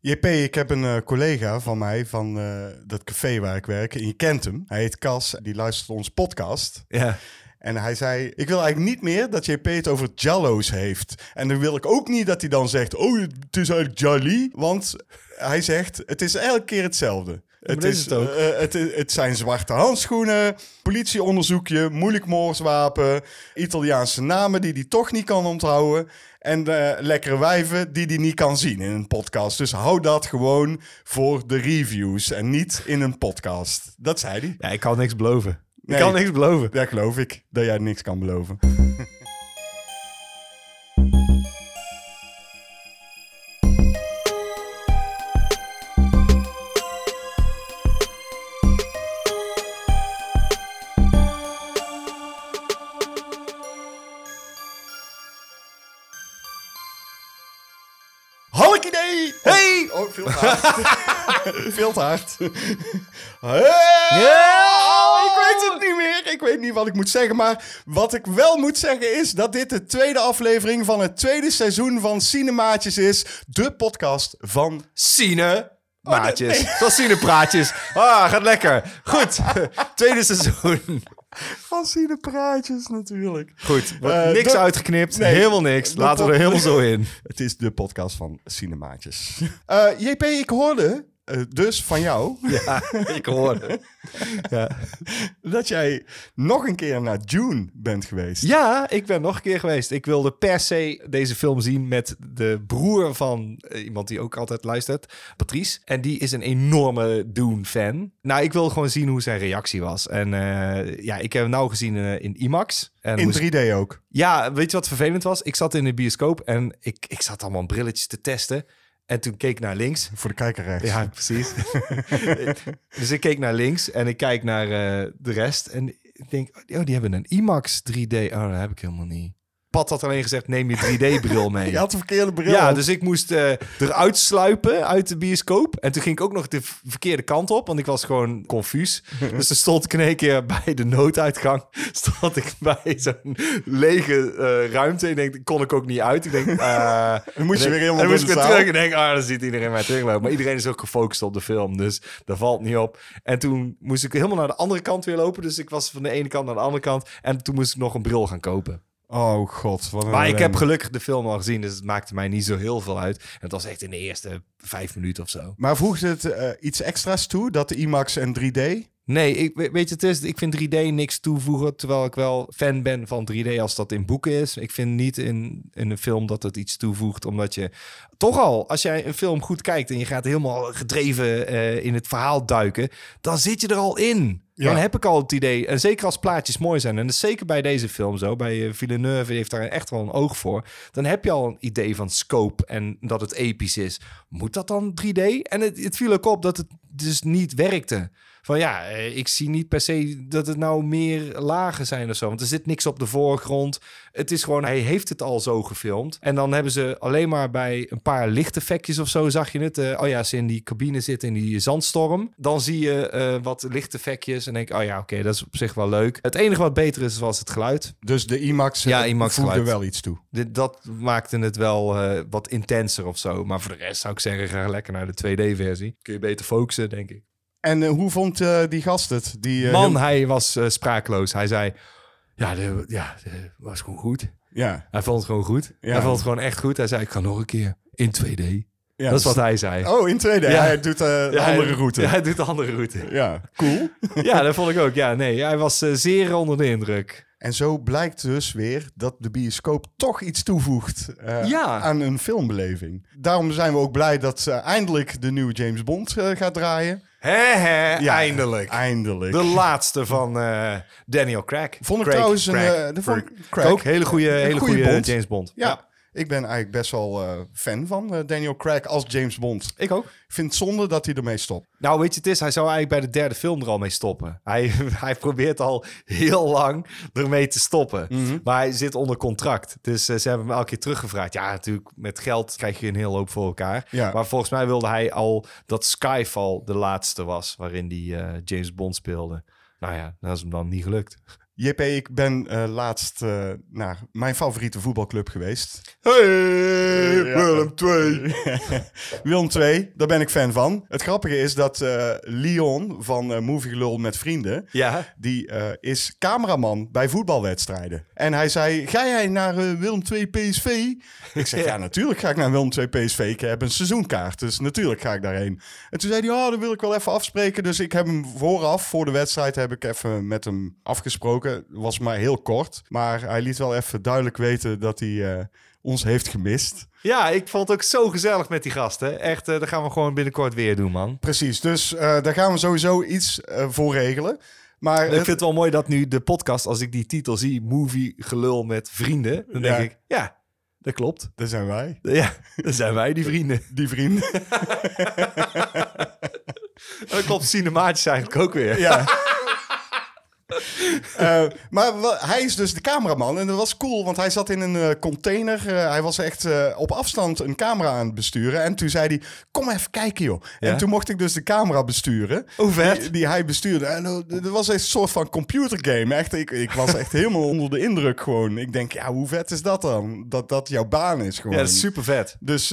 JP, ik heb een eh, collega van mij van eh, dat café waar ik werk. En je kent hem. Hij heet Cas. Die luistert ons podcast. Ja. En hij zei: Ik wil eigenlijk niet meer dat JP het over Jallo's heeft. En dan wil ik ook niet dat hij dan zegt: Oh, het is eigenlijk Jolly. Want hij zegt: Het is elke keer hetzelfde. Het, is, is het ook. eh, het, het zijn zwarte handschoenen, politieonderzoekje, moeilijk moordswapen, Italiaanse namen die hij toch niet kan onthouden. En eh, lekkere wijven die hij niet kan zien in een podcast. Dus hou dat gewoon voor de reviews en niet in een podcast. Dat zei hij. Ja, ik kan niks beloven. Ik kan niks beloven. Dat geloof ik, dat jij niks kan beloven. veel te hard. Hey! Oh, ik weet het niet meer. Ik weet niet wat ik moet zeggen. Maar wat ik wel moet zeggen is dat dit de tweede aflevering van het tweede seizoen van Cinemaatjes is. De podcast van... Sine. Maatjes. Oh, nee. Praatjes. Ah, gaat lekker. Goed. Tweede seizoen. Van Cinepraatjes natuurlijk. Goed. Eh, niks de- uitgeknipt. Nee. helemaal niks. Laten we er helemaal zo in. Het is de podcast van Cinemaatjes. Eh, JP, ik hoorde eh, dus van jou Ja, ik hoorde. Ja. dat jij nog een keer naar June bent geweest. ja, ik ben nog een keer geweest. Ik wilde per se deze film zien met de broer van eh, iemand die ook altijd luistert, Patrice. En die is een enorme Dune-fan. Nou, ik wilde gewoon zien hoe zijn reactie was. En eh, ja, ik heb hem nou gezien in IMAX. En In moest- 3D ook. Ja, weet je wat vervelend was? Ik zat in de bioscoop en ik, ik zat allemaal brilletjes te testen. En toen keek ik naar links. Voor de kijker rechts. Ja, precies. dus ik keek naar links en ik kijk naar eh, de rest. En ik denk, oh, die hebben een IMAX 3D. Oh, dat heb ik helemaal niet. Pat had alleen gezegd, neem je 3D-bril mee. Je had de verkeerde bril Ja, dus ik moest eh, eruit sluipen uit de bioscoop. En toen ging ik ook nog de verkeerde kant op, want ik was gewoon confuus. dus toen stond ik in één keer bij de nooduitgang. Stond ik bij zo'n lege eh, ruimte. Ik denk, kon ik ook niet uit. Ik denk, eh, Dan moest je weer helemaal en moest ik weer terug en denk, ah, dan ziet iedereen mij teruglopen. Maar iedereen is ook gefocust op de film, dus daar valt niet op. En toen moest ik helemaal naar de andere kant weer lopen. Dus ik was van de ene kant naar de andere kant. En toen moest ik nog een bril gaan kopen. Oh god, wat Maar ik heb gelukkig de film al gezien, dus het maakte mij niet zo heel veel uit. En het was echt in de eerste vijf minuten of zo. Maar voegt het eh, iets extra's toe, dat de IMAX en 3D? Nee, ik, we- weet je, het is, ik vind 3D niks toevoegen, terwijl ik wel fan ben van 3D als dat in boeken is. Ik vind niet in, in een film dat het iets toevoegt, omdat je toch al, als jij een film goed kijkt en je gaat helemaal gedreven eh, in het verhaal duiken, dan zit je er al in. Ja. Dan heb ik al het idee, en zeker als plaatjes mooi zijn, en dat is zeker bij deze film zo, bij eh, Villeneuve heeft daar echt wel een oog voor, dan heb je al een idee van scope en dat het episch is. Moet dat dan 3D? En het, het viel ook op dat het dus niet werkte. Van ja, eh, ik zie niet per se dat het nou meer lagen zijn of zo. Want er zit niks op de voorgrond. Het is gewoon, hij heeft het al zo gefilmd. En dan hebben ze alleen maar bij een paar lichteffectjes of zo, zag je het. Eh, oh ja, ze in die cabine zitten in die zandstorm. Dan zie je eh, wat lichteffectjes en denk oh ja, oké, dat is op zich wel leuk. Het enige wat beter is, was het geluid. Dus de IMAX, Ja, IMAX voegde wel iets toe. Dit, dat maakte het wel wat intenser of zo. Maar voor de rest zou ik zeggen, ga lekker naar de 2D-versie. Kun je beter focussen, denk ik. En eh, hoe vond eh, die gast het? Die, eh, Man, heel- hij was sprakeloos. Hij zei, ja, de, ja, de was gewoon goed. Ja, Hij vond het gewoon goed. Ja. Hij vond het gewoon echt goed. Hij zei, ik ga nog een keer in 2D. ja dat is wat hij zei. Oh, in 2D. Ja. Hij doet de Ja, andere route. Ja, Ja, hij doet de andere route. cool. ja, dat vond ik ook. Ja, nee, hij was zeer onder de indruk. En zo blijkt dus weer dat de bioscoop toch iets toevoegt Ja. aan een filmbeleving. Daarom zijn we ook blij dat eindelijk de nieuwe James Bond gaat draaien. Hè, hè, Ja, eindelijk. Eindelijk. De laatste van eh, Daniel Craig. Vond ik Craig, trouwens een, Craig, eh, de vond- Craig. Craig. Ook hele goede, hele goede goede Bond. James Bond. ja. Ik ben eigenlijk best wel eh, fan van eh, Daniel Craig als James Bond. Ik ook. Ik vind het zonde dat hij ermee stopt. Nou, weet je, het is, hij zou eigenlijk bij de derde film er al mee stoppen. Hij, hij probeert al heel lang ermee te stoppen. Mhm. Maar hij zit onder contract. Dus eh, ze hebben hem elke keer teruggevraagd. Ja, natuurlijk, met geld krijg je een heel hoop voor elkaar. Ja. Maar volgens mij wilde hij al dat Skyfall de laatste was... waarin hij eh, James Bond speelde. Nou ja, dat is hem dan niet gelukt. JP, ik ben eh, laatst uh, naar mijn favoriete voetbalclub geweest. Hey, Willem 2. Willem 2, daar ben ik fan van. Het grappige is dat Leon van Movie Gelul met Vrienden... Ja. die is cameraman bij voetbalwedstrijden. En hij zei, ga jij naar Willem 2 PSV? Ik zeg, ja. natuurlijk ga ik naar Willem 2 PSV. Ik heb een seizoenkaart, dus natuurlijk ga ik daarheen. En toen zei hij, ja, dat wil ik wel even afspreken. Dus ik heb hem vooraf, voor de wedstrijd, heb ik even met hem afgesproken was maar heel kort. Maar hij liet wel even duidelijk weten dat hij uh, ons heeft gemist. Ja, ik vond het ook zo gezellig met die gasten. Echt, uh, dat gaan we gewoon binnenkort weer doen, man. Precies, dus uh, daar gaan we sowieso iets voor regelen. Maar ik vind het wel mooi dat nu de podcast, als ik die titel zie, Movie Gelul met Vrienden, dan denk ik, ja, dat klopt. Dat zijn wij. Ja, dat zijn wij, die vrienden. Die vrienden. dat klopt cinemaatjes eigenlijk ook weer. Ja. uh, maar hij is dus de cameraman en dat was cool, want hij zat in een uh, container. Uh, hij was echt op afstand een camera aan het besturen. En toen zei hij, kom even kijken joh. Ja? En toen mocht ik dus de camera besturen. Hoe vet. Die, die hij bestuurde. En dat was een soort van computergame. Echt, ik, ik was echt helemaal onder de indruk gewoon. Ik denk, ja, hoe vet is dat dan? Dat dat jouw baan is gewoon. Ja, dat is super vet. Dus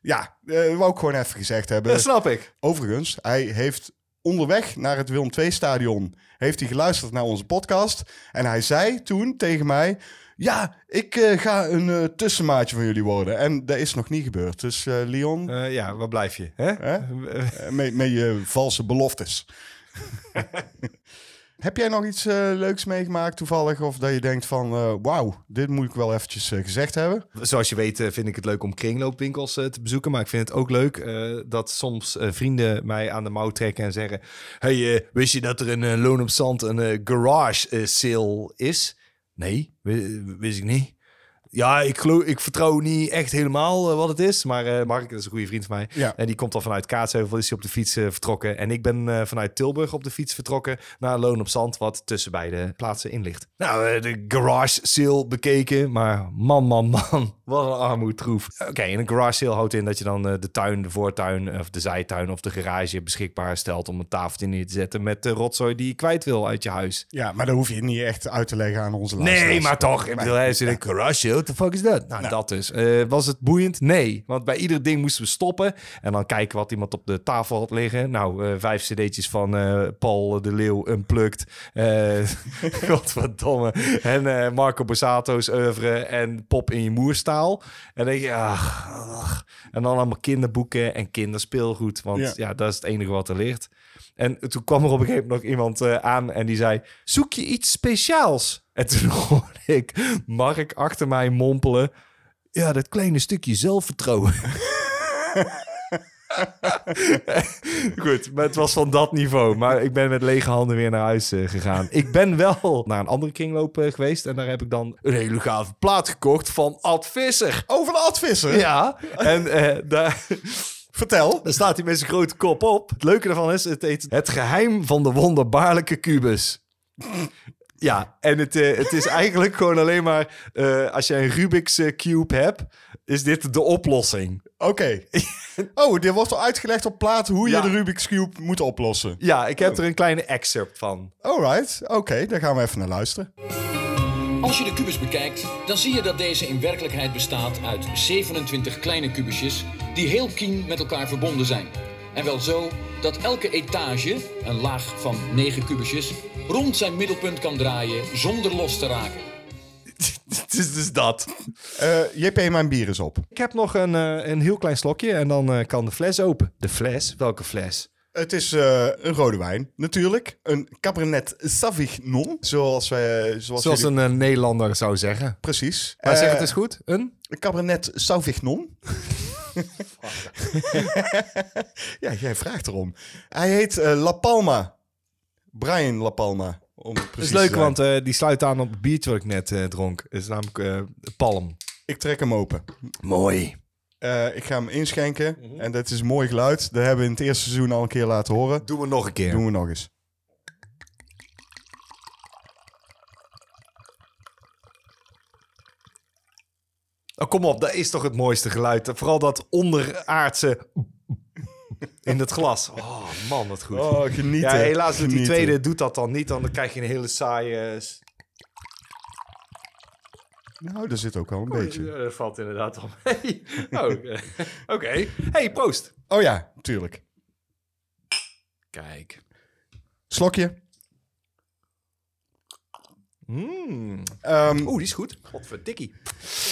ja, wou ik gewoon even gezegd hebben. Dat snap ik. Overigens, hij heeft onderweg naar het Willem II stadion heeft hij geluisterd naar onze podcast. En hij zei toen tegen mij... Ja, ik uh, ga een uh, tussenmaatje van jullie worden. En dat is nog niet gebeurd. Dus uh, Leon... ja, waar blijf je? Hè? met, met je valse beloftes. Heb jij nog iets uh, leuks meegemaakt toevallig? Of dat je denkt van, uh, wauw, dit moet ik wel eventjes uh, gezegd hebben? Zoals je weet vind ik het leuk om kringloopwinkels te bezoeken. Maar ik vind het ook leuk dat soms vrienden mij aan de mouw trekken en zeggen... Hey, wist je dat er een loon op zand een garage sale is? Nee, wist ik niet. Ja, ik, geloof, ik vertrouw niet echt helemaal uh, wat het is. Maar uh, Mark, dat is een goede vriend van mij. Ja. En die komt al vanuit Kaatsheuvel, is hij op de fiets uh, vertrokken. En ik ben vanuit Tilburg op de fiets vertrokken naar Loon op Zand, wat tussen beide plaatsen in ligt. Nou, de garage sale bekeken, maar man, man, man, wat een armoedtroef. Oké, okay, een garage sale houdt in dat je dan de tuin, de voortuin of de zijtuin of de garage beschikbaar stelt om een tafeltje neer te zetten met de rotzooi die je kwijt wil uit je huis. Ja, maar dan hoef je niet echt uit te leggen aan onze luisteraars. Nee, maar toch. Ik bedoel, hij zit een garage sale, what the fuck is dat? Nou, dat dus. Uh, was het boeiend? Nee. Want bij ieder ding moesten we stoppen. En dan kijken wat iemand op de tafel had liggen. Nou, uh, vijf cd'tjes van Paul de Leeuw Unplugged. Godverdomme. En Marco Bossato's oeuvre en Pop in je En dan denk je, ach, ach. En dan allemaal kinderboeken en kinderspeelgoed. Want ja. ja, dat is het enige wat er ligt. En toen kwam er op een gegeven moment nog iemand uh, aan en die zei: Zoek je iets speciaals? En toen hoorde ik Mark achter mij mompelen: Ja, dat kleine stukje zelfvertrouwen. Goed, maar het was van dat niveau. Maar ik ben met lege handen weer naar huis uh, gegaan. Ik ben wel naar een andere kringloop uh, geweest. En daar heb ik dan een hele gave plaat gekocht van Ad Visser. Over de Ad Visser? Ja, en uh, daar... Vertel. Daar staat hij met zijn grote kop op. Het leuke ervan is, het heet Het geheim van de wonderbaarlijke kubus. Ja, en het, het is eigenlijk gewoon alleen maar... Als je een Rubik's Cube hebt, is dit de oplossing. Oké. Okay. oh, dit wordt al uitgelegd op plaat hoe je ja. de Rubik's Cube moet oplossen. Ja, ik heb oh. er een kleine excerpt van. Alright, oké. Okay, daar gaan we even naar luisteren. Als je de kubus bekijkt, dan zie je dat deze in werkelijkheid bestaat uit 27 kleine kubusjes die heel kien met elkaar verbonden zijn. En wel zo dat elke etage, een laag van 9 kubusjes, rond zijn middelpunt kan draaien zonder los te raken. Het is dus dat. Uh, JP, mijn bier is op. Ik heb nog een, uh, een heel klein slokje en dan uh, kan de fles open. De fles? Welke fles? Het is uh, een rode wijn, natuurlijk. Een Cabernet Sauvignon, zoals wij... Zoals, zoals jullie... een uh, Nederlander zou zeggen. Precies. Maar uh, zeg het eens goed. Een? Cabernet Sauvignon. ja, jij vraagt erom. Hij heet La Palma. Brian La Palma. Om het is leuk, want die sluit aan op het biertje wat ik net dronk. Het is namelijk Palm. Ik trek hem open. Mooi. Uh, ik ga hem inschenken. Mm -hmm. En dat is een mooi geluid. Dat hebben we in het eerste seizoen al een keer laten horen. Doen we nog een keer. Doen we nog eens. Oh, kom op, dat is toch het mooiste geluid. Vooral dat onderaardse... in het glas. Oh man, wat goed. Oh, genieten. ja, helaas doet die tweede doet dat dan niet. Dan krijg je een hele saaie... s- Nou, er zit ook wel een beetje. Ja, dat valt inderdaad al mee. Oh, Oké. Oké. Hey, proost. Oh ja, tuurlijk. Kijk. Slokje. Mm. Oeh, die is goed. Godverdikkie.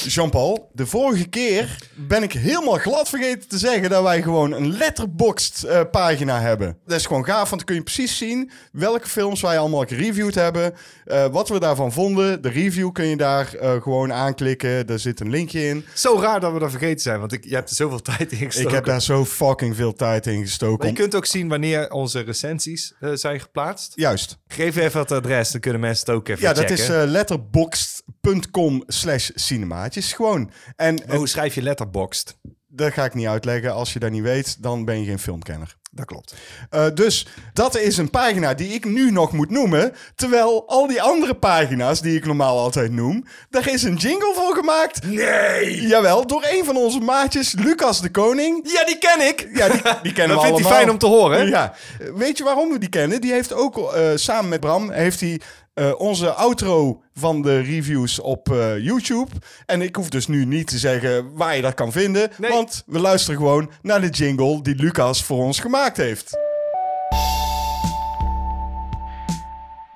Jean-Paul, de vorige keer ben ik helemaal glad vergeten te zeggen dat wij gewoon een letterboxd eh, pagina hebben. Dat is gewoon gaaf, want dan kun je precies zien welke films wij allemaal gereviewd hebben, eh, wat we daarvan vonden. De review kun je daar eh, gewoon aanklikken, er zit een linkje in. Zo raar dat we dat vergeten zijn, want ik, je hebt er zoveel tijd in gestoken. Ik heb daar zo fucking veel tijd in gestoken. Maar je kunt ook zien wanneer onze recensies zijn geplaatst. Juist. Geef even het adres, dan kunnen mensen het ook even Ja, checken. Dat is eh, letterboxd.com slash cinemaatjes. Gewoon. En, Hoe schrijf je letterboxd? dat ga ik niet uitleggen. Als je dat niet weet, dan ben je geen filmkenner. Dat klopt. Eh, dus dat is een pagina die ik nu nog moet noemen. Terwijl al die andere pagina's die ik normaal altijd noem, daar is een jingle voor gemaakt. Nee! Jawel, door een van onze maatjes, Lucas de Koning. Ja, die ken ik! Ja, die, die kennen Dat we vindt allemaal. hij fijn om te horen. Ja. Weet je waarom we die kennen? Die heeft ook eh, samen met Bram heeft hij eh, onze outro van de reviews op eh, YouTube. En ik hoef dus nu niet te zeggen waar je dat kan vinden. Nee. Want we luisteren gewoon naar de jingle die Lucas voor ons gemaakt heeft.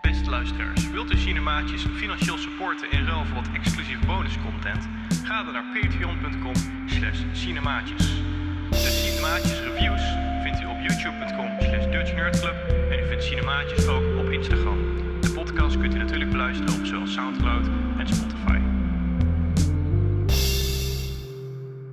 Beste luisteraars, wilt u Cinemaatjes financieel supporten in ruil voor wat exclusief bonuscontent? Ga dan naar patreon.com slash cinemaatjes. De Cinemaatjes reviews vindt u op youtube.com slash dutchnerdclub en u vindt Cinemaatjes ook op Instagram. Podcast kunt u natuurlijk beluisteren op zowel Soundcloud en Spotify.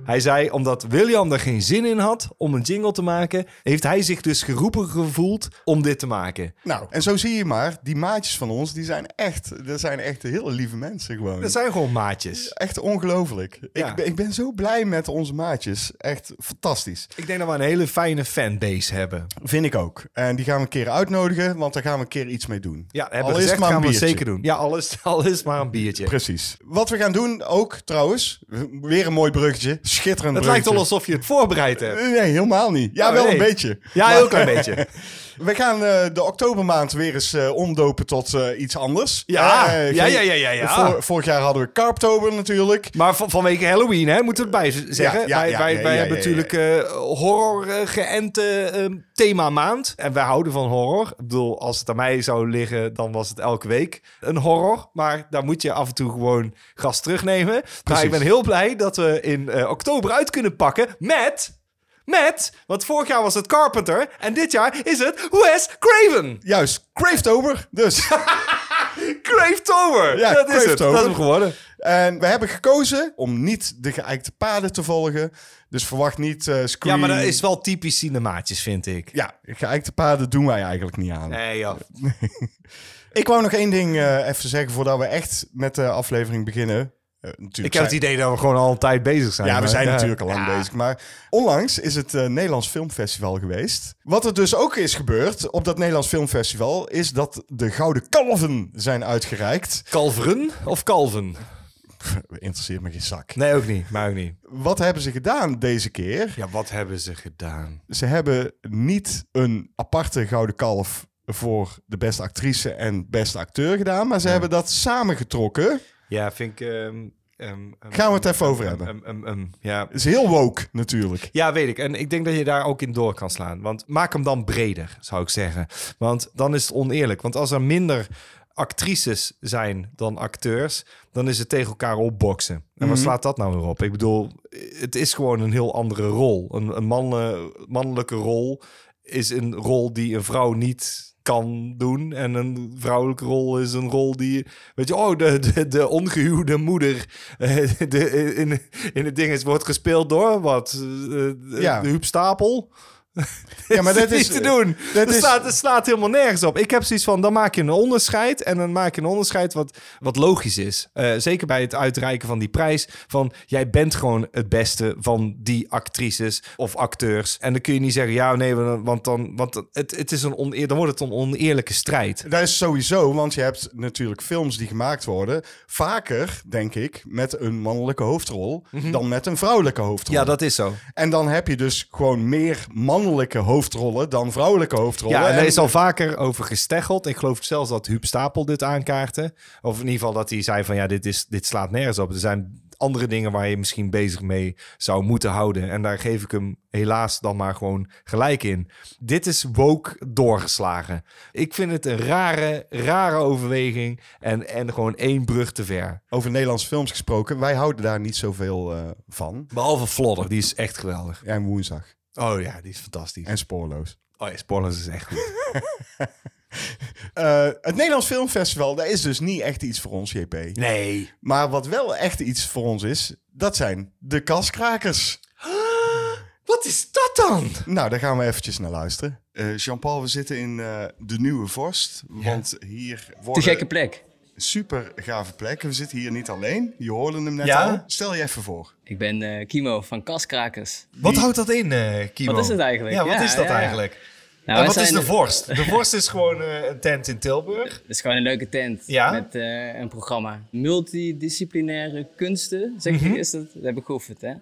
Hij zei, omdat William er geen zin in had om een jingle te maken, heeft hij zich dus geroepen gevoeld om dit te maken. Nou, en zo zie je maar, die maatjes van ons, die zijn echt, dat zijn echt hele lieve mensen gewoon. Dat zijn gewoon maatjes. Echt ongelooflijk. Ja. Ik, ben, ik ben zo blij met onze maatjes. Echt fantastisch. Ik denk dat we een hele fijne fanbase hebben. Vind ik ook. En die gaan we een keer uitnodigen, want daar gaan we een keer iets mee doen. Ja, hebben we gezegd, maar een gaan we zeker doen. Ja, al is, al is het maar een biertje. Precies. Wat we gaan doen ook, trouwens, weer een mooi bruggetje. Schitterend Het lijkt wel alsof je het voorbereid hebt. Nee, helemaal niet. Ja, Oh, wel nee. een beetje. Ja, een Maar- heel klein beetje. We gaan eh, de oktobermaand weer eens eh, omdopen tot eh, iets anders. Ja, ja, ja, ja, ja, ja. Vor- vorig jaar hadden we Carptober natuurlijk. Maar van, vanwege Halloween, hè, moeten we erbij zeggen. Ja, ja, wij ja, wij, hebben natuurlijk horror geënte eh, thema maand. En wij houden van horror. Ik bedoel, als het aan mij zou liggen, dan was het elke week een horror. Maar daar moet je af en toe gewoon gas terugnemen. Maar Precies. ik ben heel blij dat we in eh, oktober uit kunnen pakken met... Met, want vorig jaar was het Carpenter en dit jaar is het Wes Craven. Juist, Cravetober. Dus. Cravetober. Ja, dat is het. Dat is hem geworden. En we hebben gekozen om niet de geëikte paden te volgen. Dus verwacht niet eh Ja, maar dat is wel typisch cinemaatjes, vind ik. Ja, geëikte paden doen wij eigenlijk niet aan. Nee, joh. Ik wou nog één ding eh, even zeggen voordat we echt met de aflevering beginnen. Eh, Ik heb het idee dat we gewoon al een tijd bezig zijn. Ja, we maar- zijn ja. natuurlijk al lang Ja. bezig. Maar onlangs is het Nederlands Filmfestival geweest. Wat er dus ook is gebeurd op dat Nederlands Filmfestival... is dat de Gouden Kalven zijn uitgereikt. Kalveren of kalven? Interesseert me geen zak. Nee, ook niet. Maar ook niet. Wat hebben ze gedaan deze keer? Ja, wat hebben ze gedaan? Ze hebben niet een aparte Gouden Kalf... voor de beste actrice en beste acteur gedaan... maar ze hebben dat samengetrokken. Ja, vind ik... ehm, ehm, ehm, Gaan we het even over hebben. ja. is heel woke natuurlijk. ja, weet ik. En ik denk dat je daar ook in door kan slaan. Want maak hem dan breder, zou ik zeggen. Want dan is het oneerlijk. Want als er minder actrices zijn dan acteurs... dan is het tegen elkaar opboksen. En Mhm. waar slaat dat nou weer op? Ik bedoel, het is gewoon een heel andere rol. Een, een manne- mannelijke rol is een rol die een vrouw niet kan doen. En een vrouwelijke rol is een rol die... Weet je, oh, de, de, de ongehuwde moeder eh, de, in, in het ding is, wordt gespeeld door wat? Eh, Ja. De Huub Stapel? Ja, maar dat is niet te doen. dat is- slaat, helemaal nergens op. Ik heb zoiets van, dan maak je een onderscheid. En dan maak je een onderscheid wat, wat logisch is. Eh, zeker bij het uitreiken van die prijs. Van, jij bent gewoon het beste van die actrices of acteurs. En dan kun je niet zeggen, ja, nee, want dan, want het, het is een oneer, dan wordt het een oneerlijke strijd. Dat is sowieso, want je hebt natuurlijk films die gemaakt worden. Vaker, denk ik, met een mannelijke hoofdrol dan met een vrouwelijke hoofdrol. Mhm. Ja, dat is zo. En dan heb je dus gewoon meer mannelijke mannelijke hoofdrollen dan vrouwelijke hoofdrollen. Ja, en er is al vaker over gesteggeld. Ik geloof zelfs dat Huub Stapel dit aankaartte. Of in ieder geval dat hij zei van ja, dit, is, dit slaat nergens op. Er zijn andere dingen waar je misschien bezig mee zou moeten houden. En daar geef ik hem helaas dan maar gewoon gelijk in. Dit is woke doorgeslagen. Ik vind het een rare, rare overweging. En, en gewoon één brug te ver. Over Nederlandse films gesproken, wij houden daar niet zoveel eh, van. Behalve Flodder, die is echt geweldig. En woensdag. Oh ja, die is fantastisch. En spoorloos. Oh ja, Spoilers is echt goed. Eh, het Nederlands Filmfestival, dat is dus niet echt iets voor ons, JP. Nee. Maar wat wel echt iets voor ons is, dat zijn de kaskrakers. Wat is dat dan? Nou, daar gaan we eventjes naar luisteren. Eh, Jean-Paul, we zitten in eh, de Nieuwe Vorst. Want hier Te worden gekke plek. Super gave plekken. We zitten hier niet alleen. Je hoorde hem net Ja? al. Stel je even voor. Ik ben eh, Kimo van Kaskrakers. Wat houdt dat in, eh Kimo? Wat is het eigenlijk? Ja, wat Ja, is dat ja, ja. eigenlijk? Nou, en wat is de vorst? De vorst is gewoon eh, een tent in Tilburg. Het is gewoon een leuke tent Ja? met eh, een programma. Multidisciplinaire kunsten, zeg je, is dat? Dat heb ik geoefend, hè?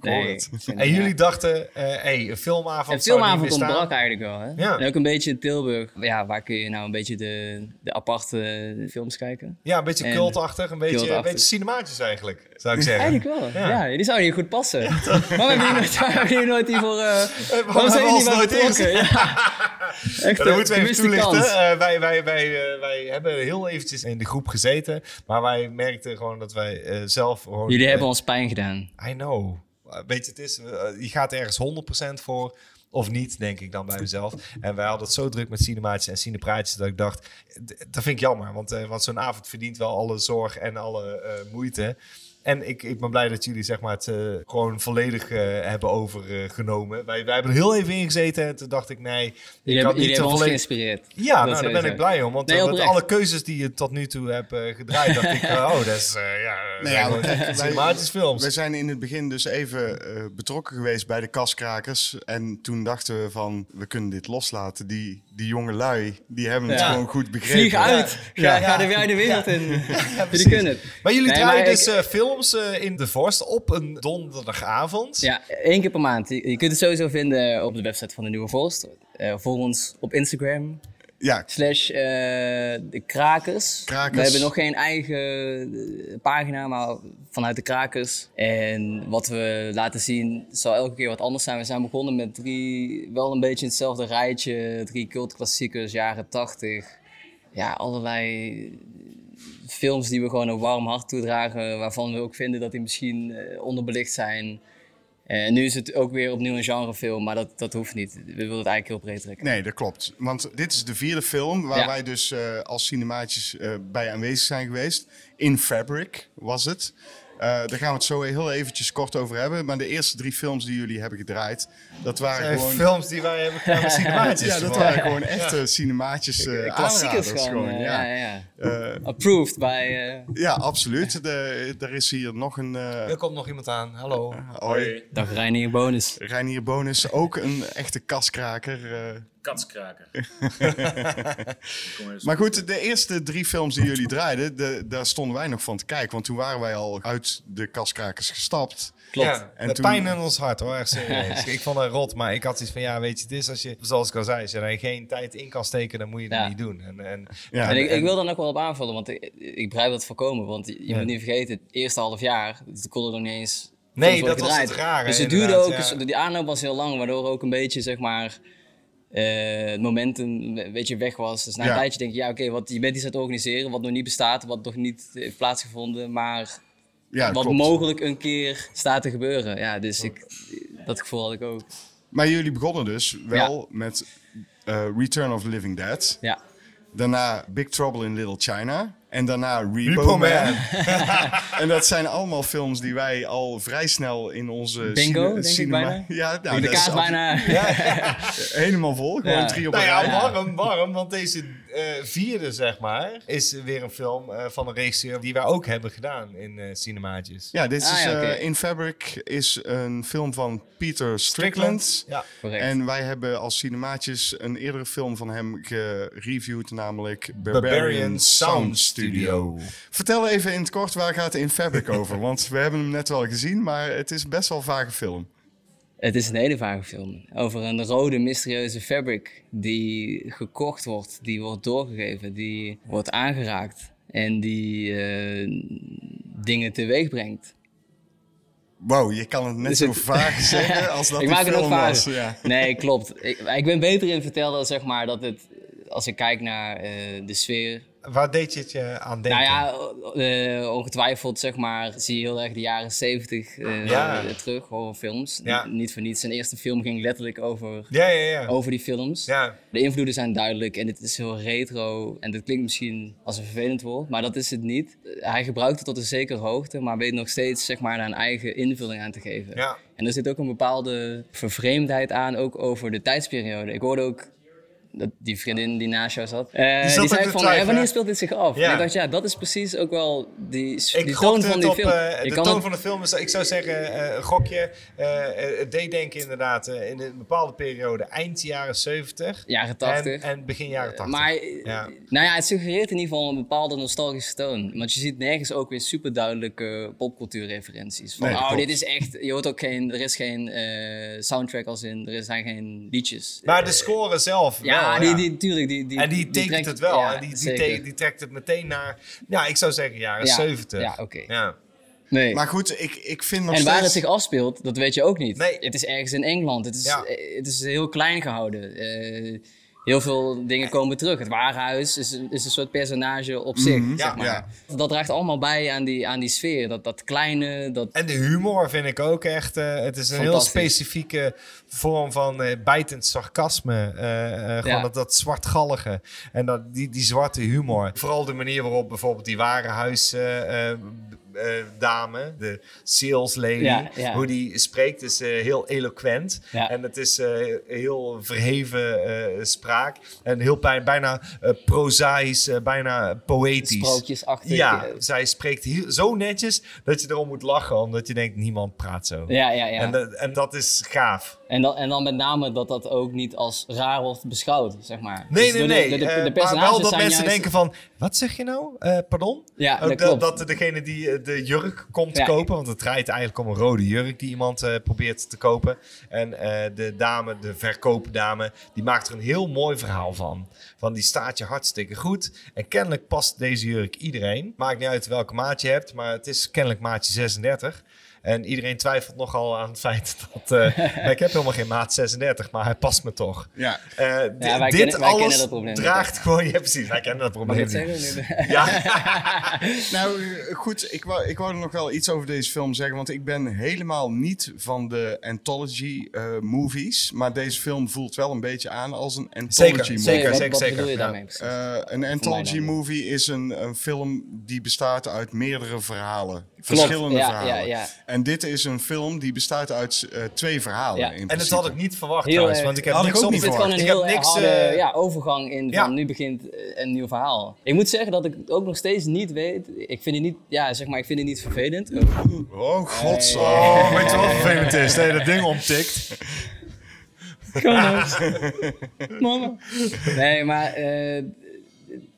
nee, ik En het, jullie ja. dachten, eh hey, een filmavond Een filmavond ontbrak eigenlijk wel, hè? Ja. En ook een beetje in Tilburg. Ja, waar kun je nou een beetje de, de aparte films kijken? Ja, een beetje cultachtig, een beetje, een beetje cinematisch eigenlijk, zou ik zeggen. Eigenlijk wel, Ja. ja. die zou hier goed passen. Hebben nooit, waarom hebben jullie nooit hiervoor... eh waarom zijn we jullie nooit betrokken? Ja. Echt dat moeten we even toelichten. Eh, wij, wij, wij, eh, wij hebben heel eventjes in de groep gezeten. Maar wij merkten gewoon dat wij eh, zelf gewoon... Jullie eh, hebben ons pijn gedaan. I know. Uh, Weet je, het is, uh, je gaat ergens 100% voor. Of niet, denk ik dan bij mezelf. En wij hadden het zo druk met cinemaatjes en cinepraatjes... dat ik dacht, dat vind ik jammer. Want, eh, want zo'n avond verdient wel alle zorg en alle eh, moeite. En ik, ik ben blij dat jullie zeg maar, het eh, gewoon volledig eh, hebben overgenomen. wij, wij hebben er heel even in gezeten en toen dacht ik, nee... ik Jullie hebben, jullie ons geïnspireerd. ja, nou, daar ben ik blij om. Want Nee, met alle keuzes die je tot nu toe hebt eh, gedraaid... dacht ik, oh, dat is... eh, ja, films. We zijn in het begin dus even eh, betrokken geweest bij de kaskrakers. En toen dachten we van, we kunnen dit loslaten. Die, die jonge lui, die hebben het Ja. gewoon goed begrepen. Vlieg uit! Ga, Ja. ga de, ga de wereld in. jullie kunnen het. Maar jullie Nee, draaien maar dus ik- eh, films eh, in de Vorst op een donderdagavond. Ja, één keer per maand. Je, je kunt het sowieso vinden op de website van de Nieuwe Vorst. Eh volg ons op Instagram. Ja, Slash eh, de Krakers. Krakers. We hebben nog geen eigen pagina, maar vanuit de Krakers. En wat we laten zien zal elke keer wat anders zijn. We zijn begonnen met drie, wel een beetje in hetzelfde rijtje. Drie cultklassiekers, jaren tachtig. Ja, allerlei films die we gewoon een warm hart toedragen. Waarvan we ook vinden dat die misschien eh, onderbelicht zijn. En nu is het ook weer opnieuw een genrefilm, maar dat, dat hoeft niet. We willen het eigenlijk heel breed trekken. nee, dat klopt. Want dit is de vierde film waar Ja. wij dus eh, als cinemaatjes eh, bij aanwezig zijn geweest. In Fabric was het. Eh, daar gaan we het zo heel eventjes kort over hebben. Maar de eerste drie films die jullie hebben gedraaid, dat waren zijn gewoon... films die wij hebben gedaan met cinemaatjes. Ja, dat waren gewoon echte cinemaatjes eh Klassiekers gewoon. gewoon, eh, ja. ja, ja, Approved bij... eh, ja, absoluut. De, er is hier nog een... Er komt nog iemand aan. Hallo. hoi. Dag Reinier Bonus. Reinier Bonus, ook een echte kaskraker. Katskraker. Maar goed, de eerste drie films die jullie draaiden, de, daar stonden wij nog van te kijken. Want toen waren wij al uit de kaskrakers gestapt. Klopt. Ja, En de toen- pijn in ons hart hoor, echt serieus. ik vond het rot, maar ik had iets van, ja, weet je, het is als je, zoals ik al zei, als je er geen tijd in kan steken, dan moet je dat Ja. niet doen. En, en, Ja, En ik, en- ik wil dan ook wel op aanvullen, want ik, ik begrijp dat voorkomen. Want je Ja. moet niet vergeten, het eerste half jaar, het kon er nog niet eens... Nee, dat was het rare, Dus het duurde ook, ja. dus die aanloop was heel lang, waardoor ook een beetje, zeg maar, eh, het momentum een beetje weg was. Dus na een Ja. tijdje denk je, ja oké, wat je bent iets aan het organiseren, wat nog niet bestaat, wat nog niet heeft plaatsgevonden, maar ja, wat klopt. mogelijk een keer staat te gebeuren. Ja, dus ik, dat gevoel had ik ook. Maar jullie begonnen dus wel met eh, Return of the Living Dead. Ja. Daarna Big Trouble in Little China. En daarna Repo, Repo Man. Man. en dat zijn allemaal films die wij al vrij snel in onze Bingo, cine- denk ik cinema... bijna. Ja, nou, de dat is kaart bijna... helemaal vol. Gewoon Ja. drie op Nou een ja, rij. warm, warm, want deze eh, vierde, zeg maar, is weer een film eh, van een regisseur die wij ook hebben gedaan in eh cinemaatjes. Ja, dit Ah, is ja, eh, oké. In Fabric is een film van Peter Strickland. Ja. Correct. En wij hebben als cinemaatjes een eerdere film van hem gereviewd, namelijk Barbarian, Barbarian Sound Sound Studio. Studio. Vertel even in het kort, waar gaat In Fabric over? Want we hebben hem net wel gezien, maar het is best wel een vage film. Het is een hele vage film. Over een rode, mysterieuze fabric die gekocht wordt, die wordt doorgegeven, die wordt aangeraakt en die eh, dingen teweeg brengt. Wow, je kan het net Dus zo het- vaag zeggen als dat ik maak het was. Ja. Nee, klopt. Ik, ik ben beter in vertellen, zeg maar, dat het, als ik kijk naar eh, de sfeer. Waar deed je het je aan denken? Nou ja, eh, ongetwijfeld, zeg maar, zie je heel erg de jaren zeventig eh, Ja. eh, terug, horrorfilms. Ja. N- Niet voor niets. Zijn eerste film ging letterlijk over, Ja, over die films. De invloeden zijn duidelijk en het is heel retro. En dat klinkt misschien als een vervelend woord, maar dat is het niet. Hij gebruikt het tot een zekere hoogte, maar weet nog steeds zeg maar, daar een eigen invulling aan te geven. En er zit ook een bepaalde vervreemdheid aan, ook over de tijdsperiode. Ik hoorde ook die vriendin die naast jou zat, eh, die, zat zei van, wanneer speelt dit zich af? Ja. En ik dacht, ja, dat is precies ook wel die, die toon van die op film. Je de toon het- van de film. is- Ik zou zeggen, eh, een gokje. het deed inderdaad eh, in een bepaalde periode, eind jaren 70 Jaren en, 80. en begin jaren 80. Maar Ja. nou ja, het suggereert in ieder geval een bepaalde nostalgische toon. Want je ziet nergens ook weer super duidelijke popcultuurreferenties. Van, Nee, oh, dit is echt. Je hoort ook geen. Er is geen soundtrack als in. Er zijn geen liedjes. Maar de score zelf ja, wel, die, die, tuurlijk. Die, die, en die, tekent trekt- het wel. ja, en die, die, te- die trekt het meteen naar, ja, ik zou zeggen jaren Ja, 70. ja, oké. Ja. Nee. Maar goed, ik, ik vind nog en waar het zich afspeelt, dat weet je ook niet. Nee. Het is ergens in Engeland. Het is, Ja. eh, het is heel klein gehouden. Eh, heel veel dingen komen terug. Het warenhuis is, is een soort personage op zich. Mhm, zeg ja, maar. ja. Dat draagt allemaal bij aan die, aan die sfeer. Dat, dat kleine, dat, En de humor vind ik ook echt. eh, het is een heel specifieke vorm van eh, bijtend sarcasme. eh, eh, gewoon Ja. dat, dat zwartgallige. En dat, die, die zwarte humor. Vooral de manier waarop bijvoorbeeld die warenhuisdame, de sales lady, Ja, ja. hoe die spreekt, is eh, heel eloquent. En het is eh, heel verheven eh, spraak. En heel bij- bijna eh, prozaïs, eh, bijna poëtisch. sprookjesachtig. Ja, eh, zij spreekt heel, zo netjes dat je erom moet lachen, omdat je denkt, niemand praat zo. ja, ja, ja. En, en dat is gaaf. En dan, en dan met name dat dat ook niet als raar wordt beschouwd, zeg maar. Nee, Dus nee, de- nee. De, de, de Eh, maar wel dat mensen juist- denken van, wat zeg je nou? Eh, pardon? Ja, Ook dat klopt. dat degene die eh, de jurk komt Ja. kopen, want het draait eigenlijk om een rode jurk die iemand probeert te kopen. En de dame, de verkoopdame, die maakt er een heel mooi verhaal van. Van die staat je hartstikke goed. En kennelijk past deze jurk iedereen. Maakt niet uit welke maat je hebt, maar het is kennelijk maatje 36. En iedereen twijfelt nogal aan het feit dat... eh, ik heb helemaal geen maat 36, maar hij past me toch. Ja. Wij dit kennen- alles dat draagt gewoon... Ja, precies. Wij kennen dat probleem? Ja. Nou, goed, ik wou, ik wou er nog wel iets over deze film zeggen, want ik ben helemaal niet van de anthology eh, movies, maar deze film voelt wel een beetje aan als een anthology Zeker, movie. zeker, wat, zeker, wat zeker. bedoel je daarmee een anthology movie is een, een film die bestaat uit meerdere verhalen. verschillende ja, verhalen. ja, ja. En dit is een film die bestaat uit eh, twee verhalen. Ja. In En dat had ik niet verwacht Heel trouwens, erg. want ik heb Had ik niks ook Er gewoon een Ik heb heel niks... harde eh, ja, overgang in van ja. nu begint eh, een nieuw verhaal. Ik moet zeggen dat ik het ook nog steeds niet weet. Ik vind het niet, ja, zeg maar, ik vind het niet vervelend. Oh. Oh, god. Oh, weet je wat vervelend is? Dat je dat ding omtikt. Mama. Nee, maar... eh,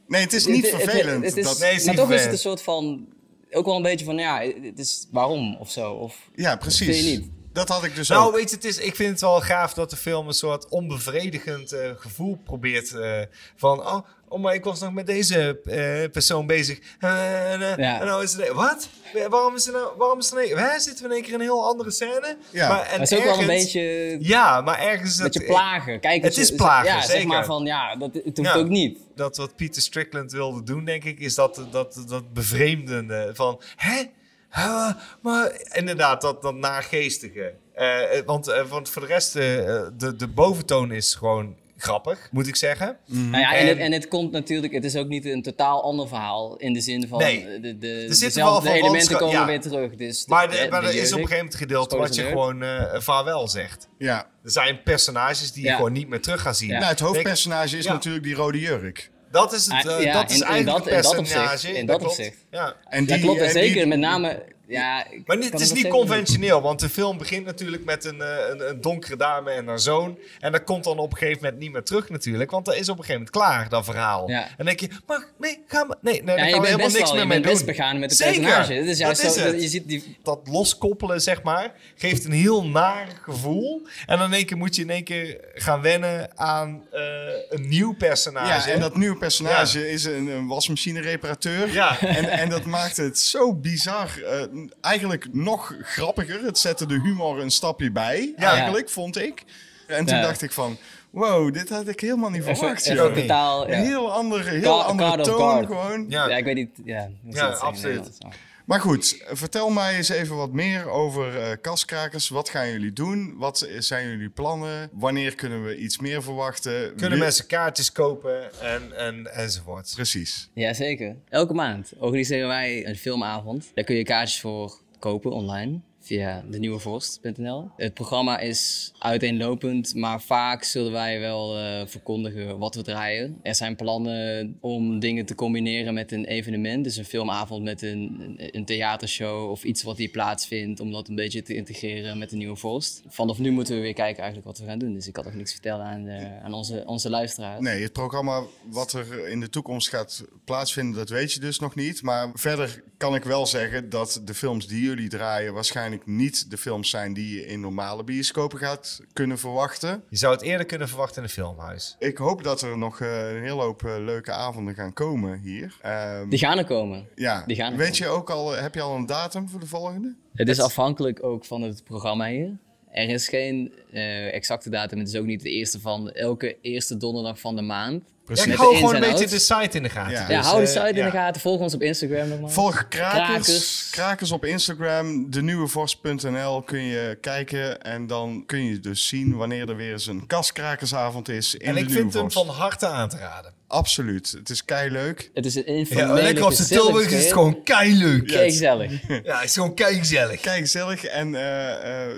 Nee, het is niet het- het- vervelend. Het, is, dat, Nee, het is maar toch is het een soort van... Ook wel een beetje van, ja, het is waarom of zo. Of, ja, precies. je niet? Dat had ik dus Nou, ook. weet je, het is, ik vind het wel gaaf dat de film een soort onbevredigend eh, gevoel probeert. eh, van, oh, oh, maar ik was nog met deze eh, persoon bezig. Eh, en, eh, Ja. en nou is het, wat? Waarom is er nou, waarom is er nou, hè, zitten we in één keer in een heel andere scène? Ja. maar, en is ook wel een ergens- beetje... Ja, maar ergens... Een dat- beetje plagen. Kijk, Het je- is plagen, Ja, zeg maar van, ja, dat, het hoeft Ja. ook niet. dat wat Peter Strickland wilde doen, denk ik, is dat, dat, dat bevreemdende van, hè? Huh? maar inderdaad, dat, dat naargeestige. Eh, eh, want, eh, want voor de rest, eh, de, de boventoon is gewoon grappig, moet ik zeggen. Nou ja, en, En- het, en het komt natuurlijk, het is ook niet een totaal ander verhaal in de zin van Nee. de, de, zitten dezelfde wel van elementen komen ja. weer terug. Dus de- Maar, de- de- maar de er is op een gegeven moment gedeelte wat je gewoon eh vaarwel zegt. Ja. Er zijn personages die je gewoon niet meer terug gaat zien. Ja. Nou, het hoofdpersonage is Ja. natuurlijk die rode jurk. Dat is, het, Ah, eh, ja, dat is in- in eigenlijk dat- het personage. in dat opzicht. Ja. En Ja, klopt. En zeker die- met name Ja, ik Maar kan het is niet conventioneel, want de film begint natuurlijk met een, eh, een, een donkere dame en haar zoon. En dat komt dan op een gegeven moment niet meer terug natuurlijk, want dat is op een gegeven moment klaar, dat verhaal. Ja. En dan denk je, maar nee, ga maar, nee, nee, daar Ja, bent helemaal niks meer je mee bent best doen. begaan met het Zeker, personage. Het is juist dat is zo, het. je ziet die... Dat loskoppelen, zeg maar, geeft een heel naar gevoel. En dan in één keer moet je in één keer gaan wennen aan eh, een nieuw personage. Ja, en dat nieuwe personage is een, een wasmachine-reparateur. Ja. En, en dat maakt het zo bizar. eh, eigenlijk nog grappiger. Het zette de humor een stapje bij, Ja. eigenlijk, vond ik. En toen Ja. dacht ik van... Wow, dit had ik helemaal niet verwacht. even totaal... Een heel andere, heel andere toon gewoon. Ja. Ja, ik weet niet... Ja, absoluut. Maar- goed, vertel mij eens even wat meer over eh kaskrakers. Wat gaan jullie doen? Wat zijn jullie plannen? Wanneer kunnen we iets meer verwachten? Kunnen Wie- mensen kaartjes kopen en, en, enzovoort. Precies. Jazeker. Elke maand organiseren wij een filmavond. Daar kun je kaartjes voor kopen online via denieuwevorst.nl. Het programma is uiteenlopend, maar vaak zullen wij wel eh, verkondigen wat we draaien. Er zijn plannen om dingen te combineren met een evenement, dus een filmavond met een, een, theatershow of iets wat hier plaatsvindt, om dat een beetje te integreren met de Nieuwe Vorst. Vanaf nu moeten we weer kijken eigenlijk wat we gaan doen, dus ik kan nog niks vertellen aan, eh, aan onze, onze luisteraars. Nee, het programma wat er in de toekomst gaat plaatsvinden, dat weet je dus nog niet. Maar verder kan ik wel zeggen dat de films die jullie draaien waarschijnlijk niet de films zijn die je in normale bioscopen gaat kunnen verwachten. Je zou het eerder kunnen verwachten in een filmhuis. Ik hoop dat er nog eh, een hele hoop eh, leuke avonden gaan komen hier. Ehm, Die gaan er komen. ja, die gaan er weet je ook al, heb je al een datum voor de volgende? Het is afhankelijk ook van het programma hier. Er is geen eh, exacte datum. Het is ook niet de eerste van elke eerste donderdag van de maand. Ja, Precies. hou de gewoon een en beetje de site in de gaten. Ja. Ja, Dus, hou de eh, site in ja. de gaten. Volg ons op Instagram nogmaals. Volg Krakers. Krakers. Krakers op Instagram, denieuwevorst.nl kun je kijken. En dan kun je dus zien wanneer er weer eens een kaskrakersavond is in En de ik Nieuwe vind hem Vorst. van harte aan te raden. Absoluut. Het is kei leuk. Het is een Ja, informele, lekker op zijn gezellig Tilburg is het gewoon keileuk. Kijk, gezellig. Ja, het is gewoon. Kei gezellig. En eh, eh,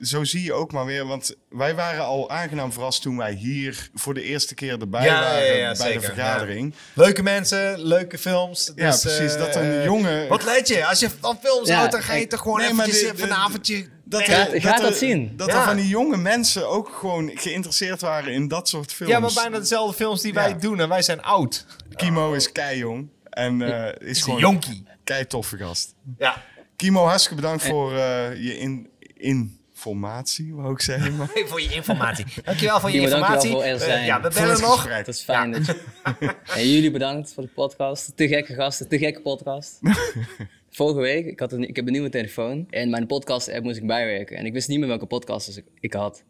zo zie je ook maar weer. Want wij waren al aangenaam verrast toen wij hier voor de eerste keer erbij Ja, waren ja, ja, bij zeker, de vergadering. Leuke mensen, leuke films. Ja, Dus, precies. eh, dat een eh, jonge... Wat let je? Als je van films Ja, houdt, dan ga je toch gewoon Nee, eventjes even de- een avondje... Dat, Nee. er- Gaat- er- dat zien. Dat Ja. er van die jonge mensen ook gewoon geïnteresseerd waren in dat soort films. Ja, maar bijna dezelfde films die Ja. wij doen. En wij zijn oud. Kimo is kei jong. En eh, is een gewoon jonkie. kei toffe gast. Ja. Kimo, hartstikke bedankt voor eh, je in, informatie, wou ik zeggen. Maar. Voor je informatie. Dankjewel voor je Kimo, dankjewel informatie. voor er Eh, zijn. ja, we bellen nog. gesprek. Het is fijn dat je... En jullie bedankt voor de podcast. Te gekke gasten, te gekke podcast. Vorige week, ik, had een, ik heb een nieuwe telefoon. En mijn podcast-app moest ik bijwerken. En ik wist niet meer welke podcast ik, ik had.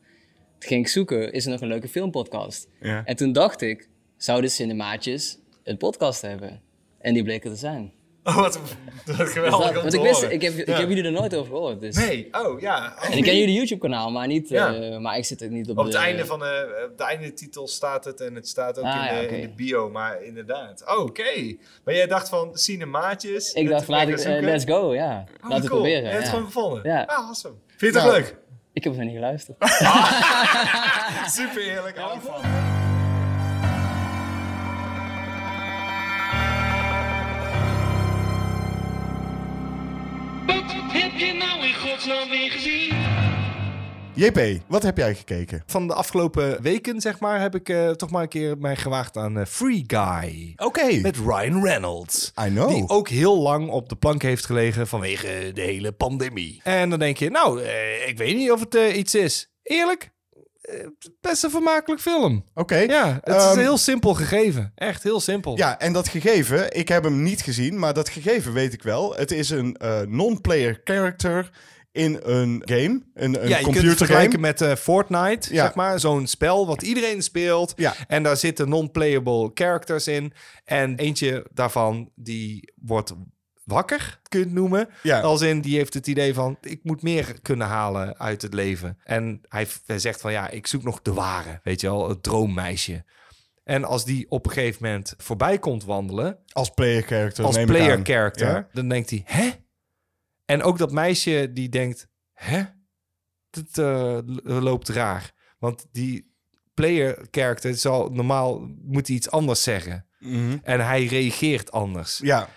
Toen ging ik zoeken, is er nog een leuke filmpodcast? Ja. En toen dacht ik, zouden Cinemaatjes een podcast hebben? En die bleken te zijn. Oh, wat, wat geweldig dat- om want te ik, wist, horen. ik, heb, ik Ja. heb jullie er nooit over gehoord. Dus. Nee, oh ja. Oh. En ik ken jullie YouTube-kanaal, maar niet... Ja. eh, maar ik zit er niet op, Op het de... einde van de, op de einde titel staat het en het staat ook Ah, in, de, ja, in de bio, maar inderdaad. Oh, Oké. Maar jij dacht van cinemaatjes. Ik dacht, laat ik, eh, let's go, ja. Oh, Laten we cool. proberen. Je hebt het gewoon gevonden. Ja. Ah, awesome. Vind je het Nou. leuk? Ik heb er nog niet geluisterd. Super heerlijk. hou Wat heb je nou in godsnaam weer gezien? JP, wat heb jij gekeken? Van de afgelopen weken, zeg maar, heb ik eh, toch maar een keer mij gewaagd aan eh, Free Guy. Oké. Met Ryan Reynolds. I know. Die ook heel lang op de plank heeft gelegen vanwege de hele pandemie. En dan denk je, nou, eh, ik weet niet of het iets is. Eerlijk, best een vermakelijk film. Oké. Ja, het is Ehm, een heel simpel gegeven. Echt heel simpel. Ja, en dat gegeven, ik heb hem niet gezien, maar dat gegeven weet ik wel. Het is een eh, non-player character in een game, een, een ja, je kunt het computergame. vergelijken met eh, Fortnite, Ja. zeg maar. Zo'n spel wat iedereen speelt. Ja. En daar zitten non-playable characters in. En eentje daarvan, die wordt wakker, kun je het noemen. Ja. Als in, die heeft het idee van, ik moet meer kunnen halen uit het leven. En hij, zegt van, ja, ik zoek nog de ware, weet je wel, het droommeisje. En als die op een gegeven moment voorbij komt wandelen, Als player character. als player character, Ja. dan denkt hij, hè? En ook dat meisje die denkt, hè? Dat eh, loopt raar. Want die player character zal normaal moet hij iets anders zeggen. Mhm. En hij reageert anders. Ja,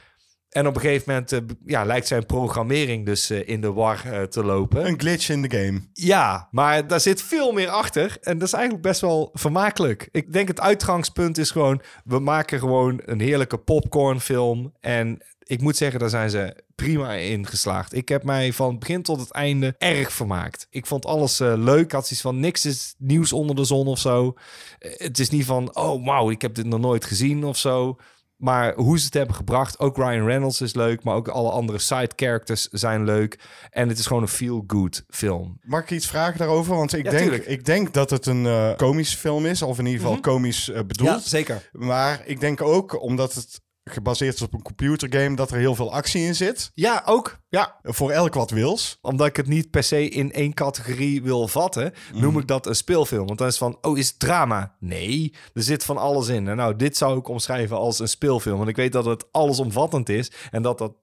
En op een gegeven moment eh, ja, lijkt zijn programmering dus eh, in de war eh, te lopen. Een glitch in de game. Ja, maar daar zit veel meer achter. En dat is eigenlijk best wel vermakelijk. Ik denk het uitgangspunt is gewoon... we maken gewoon een heerlijke popcornfilm. En ik moet zeggen, daar zijn ze prima in geslaagd. Ik heb mij van begin tot het einde erg vermaakt. Ik vond alles leuk. Ik had zoiets van, niks is nieuws onder de zon of zo. Het is niet van, oh wauw, ik heb dit nog nooit gezien of zo. Maar hoe ze het hebben gebracht, ook Ryan Reynolds is leuk, maar ook alle andere side characters zijn leuk. En het is gewoon een feel-good film. Mag ik iets vragen daarover? Want ik, Ja, denk, tuurlijk. ik denk dat het een eh komische film is, of in ieder geval komisch eh, bedoeld. zeker. Maar ik denk ook, omdat het gebaseerd is op een computergame, dat er heel veel actie in zit. Ja, ook. Ja, voor elk wat wils. Omdat ik het niet per se in één categorie wil vatten, noem ik dat een speelfilm. Want dan is van, oh, is het drama? Nee, er zit van alles in. En nou, dit zou ik omschrijven als een speelfilm. Want ik weet dat het allesomvattend is. En dat, dat,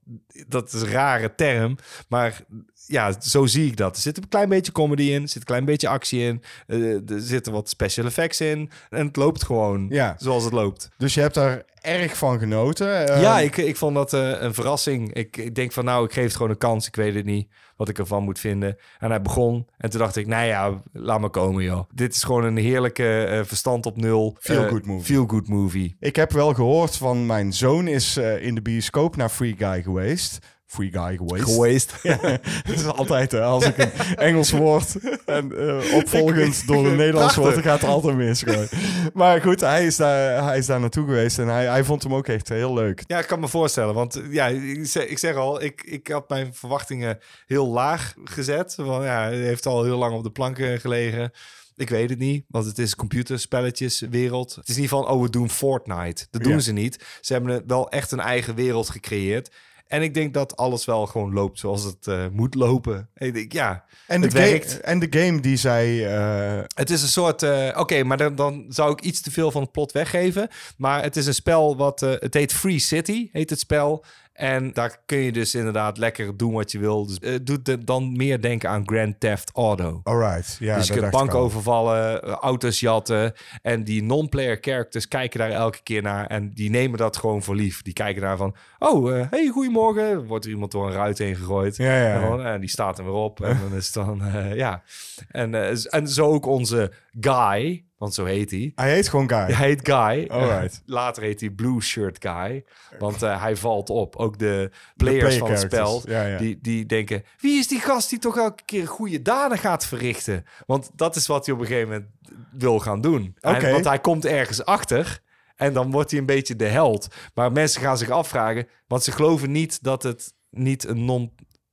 dat is een rare term. Maar ja, zo zie ik dat. Er zit een klein beetje comedy in, er zit een klein beetje actie in. eh, er zitten wat special effects in. En het loopt gewoon Ja. zoals het loopt. Dus je hebt daar erg van genoten. Eh, Ja, ik, ik vond dat eh, een verrassing. Ik, ik denk van nou, ik geef het gewoon een kans. Ik weet het niet wat ik ervan moet vinden. En hij begon en toen dacht ik, nou ja, laat maar komen joh. Dit is gewoon een heerlijke eh, verstand op nul. Feel-good eh, movie. Feel-good movie. Ik heb wel gehoord van mijn zoon is in de bioscoop naar Free Guy geweest. Free Guy geweest. Geweest. Het is altijd hè, als ik een Engels woord en eh, opvolgend door een Nederlands woord, dan gaat het altijd mis. gewoon. Maar goed, hij is daar, hij is daar naartoe geweest en hij, hij vond hem ook echt heel leuk. Ja, ik kan me voorstellen. Want ja, ik zeg, ik zeg al, ik, ik had mijn verwachtingen heel laag gezet. Want ja, hij heeft al heel lang op de planken gelegen. Ik weet het niet, want het is computerspelletjeswereld. Het is niet van, oh, we doen Fortnite. Dat doen Ja. ze niet. Ze hebben wel echt een eigen wereld gecreëerd. En ik denk dat alles wel gewoon loopt zoals het eh, moet lopen. Ik denk, ja, En de, het ga- werkt. en de game die zij... eh, Het is een soort. eh, Oké, maar dan, dan zou ik iets te veel van het plot weggeven. Maar het is een spel wat. het heet Free City, heet het spel. En daar kun je dus inderdaad lekker doen wat je wil. Dus het doet de- dan meer denken aan Grand Theft Auto. alright, ja, dus je kunt banken al. overvallen, eh, auto's jatten. En die non-player characters kijken daar elke keer naar. En die nemen dat gewoon voor lief. Die kijken daar van... Oh, eh, hey, goedemorgen. Wordt er iemand door een ruit heen gegooid. Ja, ja, En, ja. gewoon, en die staat er weer op. En dan is het dan... eh, ja. En, eh, en zo ook onze Guy. Want zo heet hij. Hij heet gewoon Guy. Hij heet Guy. Alright. Later heet hij Blue Shirt Guy. Want eh, hij valt op. Ook de players player van het spel. characters. Ja, ja. Die, die denken... Wie is die gast die toch elke keer goede daden gaat verrichten? Want dat is wat hij op een gegeven moment wil gaan doen. En- want hij komt ergens achter... En dan wordt hij een beetje de held. Maar mensen gaan zich afvragen... Want ze geloven niet dat het niet een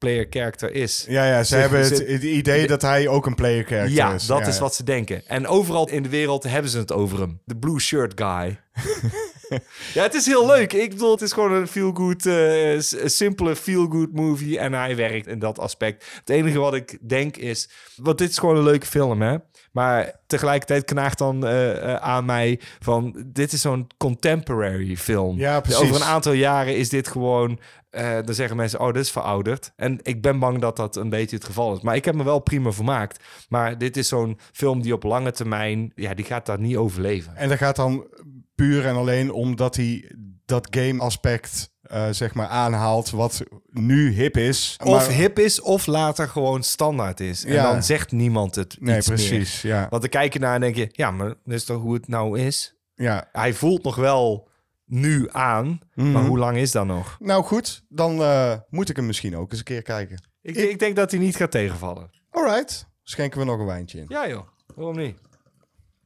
non-player character is. Ja, ja, ze hebben het, het idee dat hij ook een player character Ja, is. dat is wat ze denken. En overal in de wereld hebben ze het over hem. De blue shirt guy. ja, het is heel leuk. Ik bedoel, het is gewoon een feel-good, een simpele feel-good movie. En hij werkt in dat aspect. Het enige wat ik denk is... Want dit is gewoon een leuke film, hè? Maar tegelijkertijd knaagt dan eh, eh, aan mij van... Dit is zo'n contemporary film. Ja, precies. Over een aantal jaren is dit gewoon... eh, dan zeggen mensen, oh, dit is verouderd. En ik ben bang dat dat een beetje het geval is. Maar ik heb me wel prima vermaakt. Maar dit is zo'n film die op lange termijn... Ja, die gaat daar niet overleven. En dat gaat dan puur en alleen omdat hij dat game aspect eh, zeg maar aanhaalt wat nu hip is. Of Maar- hip is, of later gewoon standaard is. En Ja. dan zegt niemand het Nee, iets meer. precies. Ja. Want dan kijk je naar en denk je... Ja, maar dat is toch hoe het nou is? ja. Hij voelt nog wel nu aan. Mhm. Maar hoe lang is dat nog? Nou goed, dan eh, moet ik hem misschien ook eens een keer kijken. Ik, ik denk dat hij niet gaat tegenvallen. Alright, schenken we nog een wijntje in. Ja joh, waarom niet?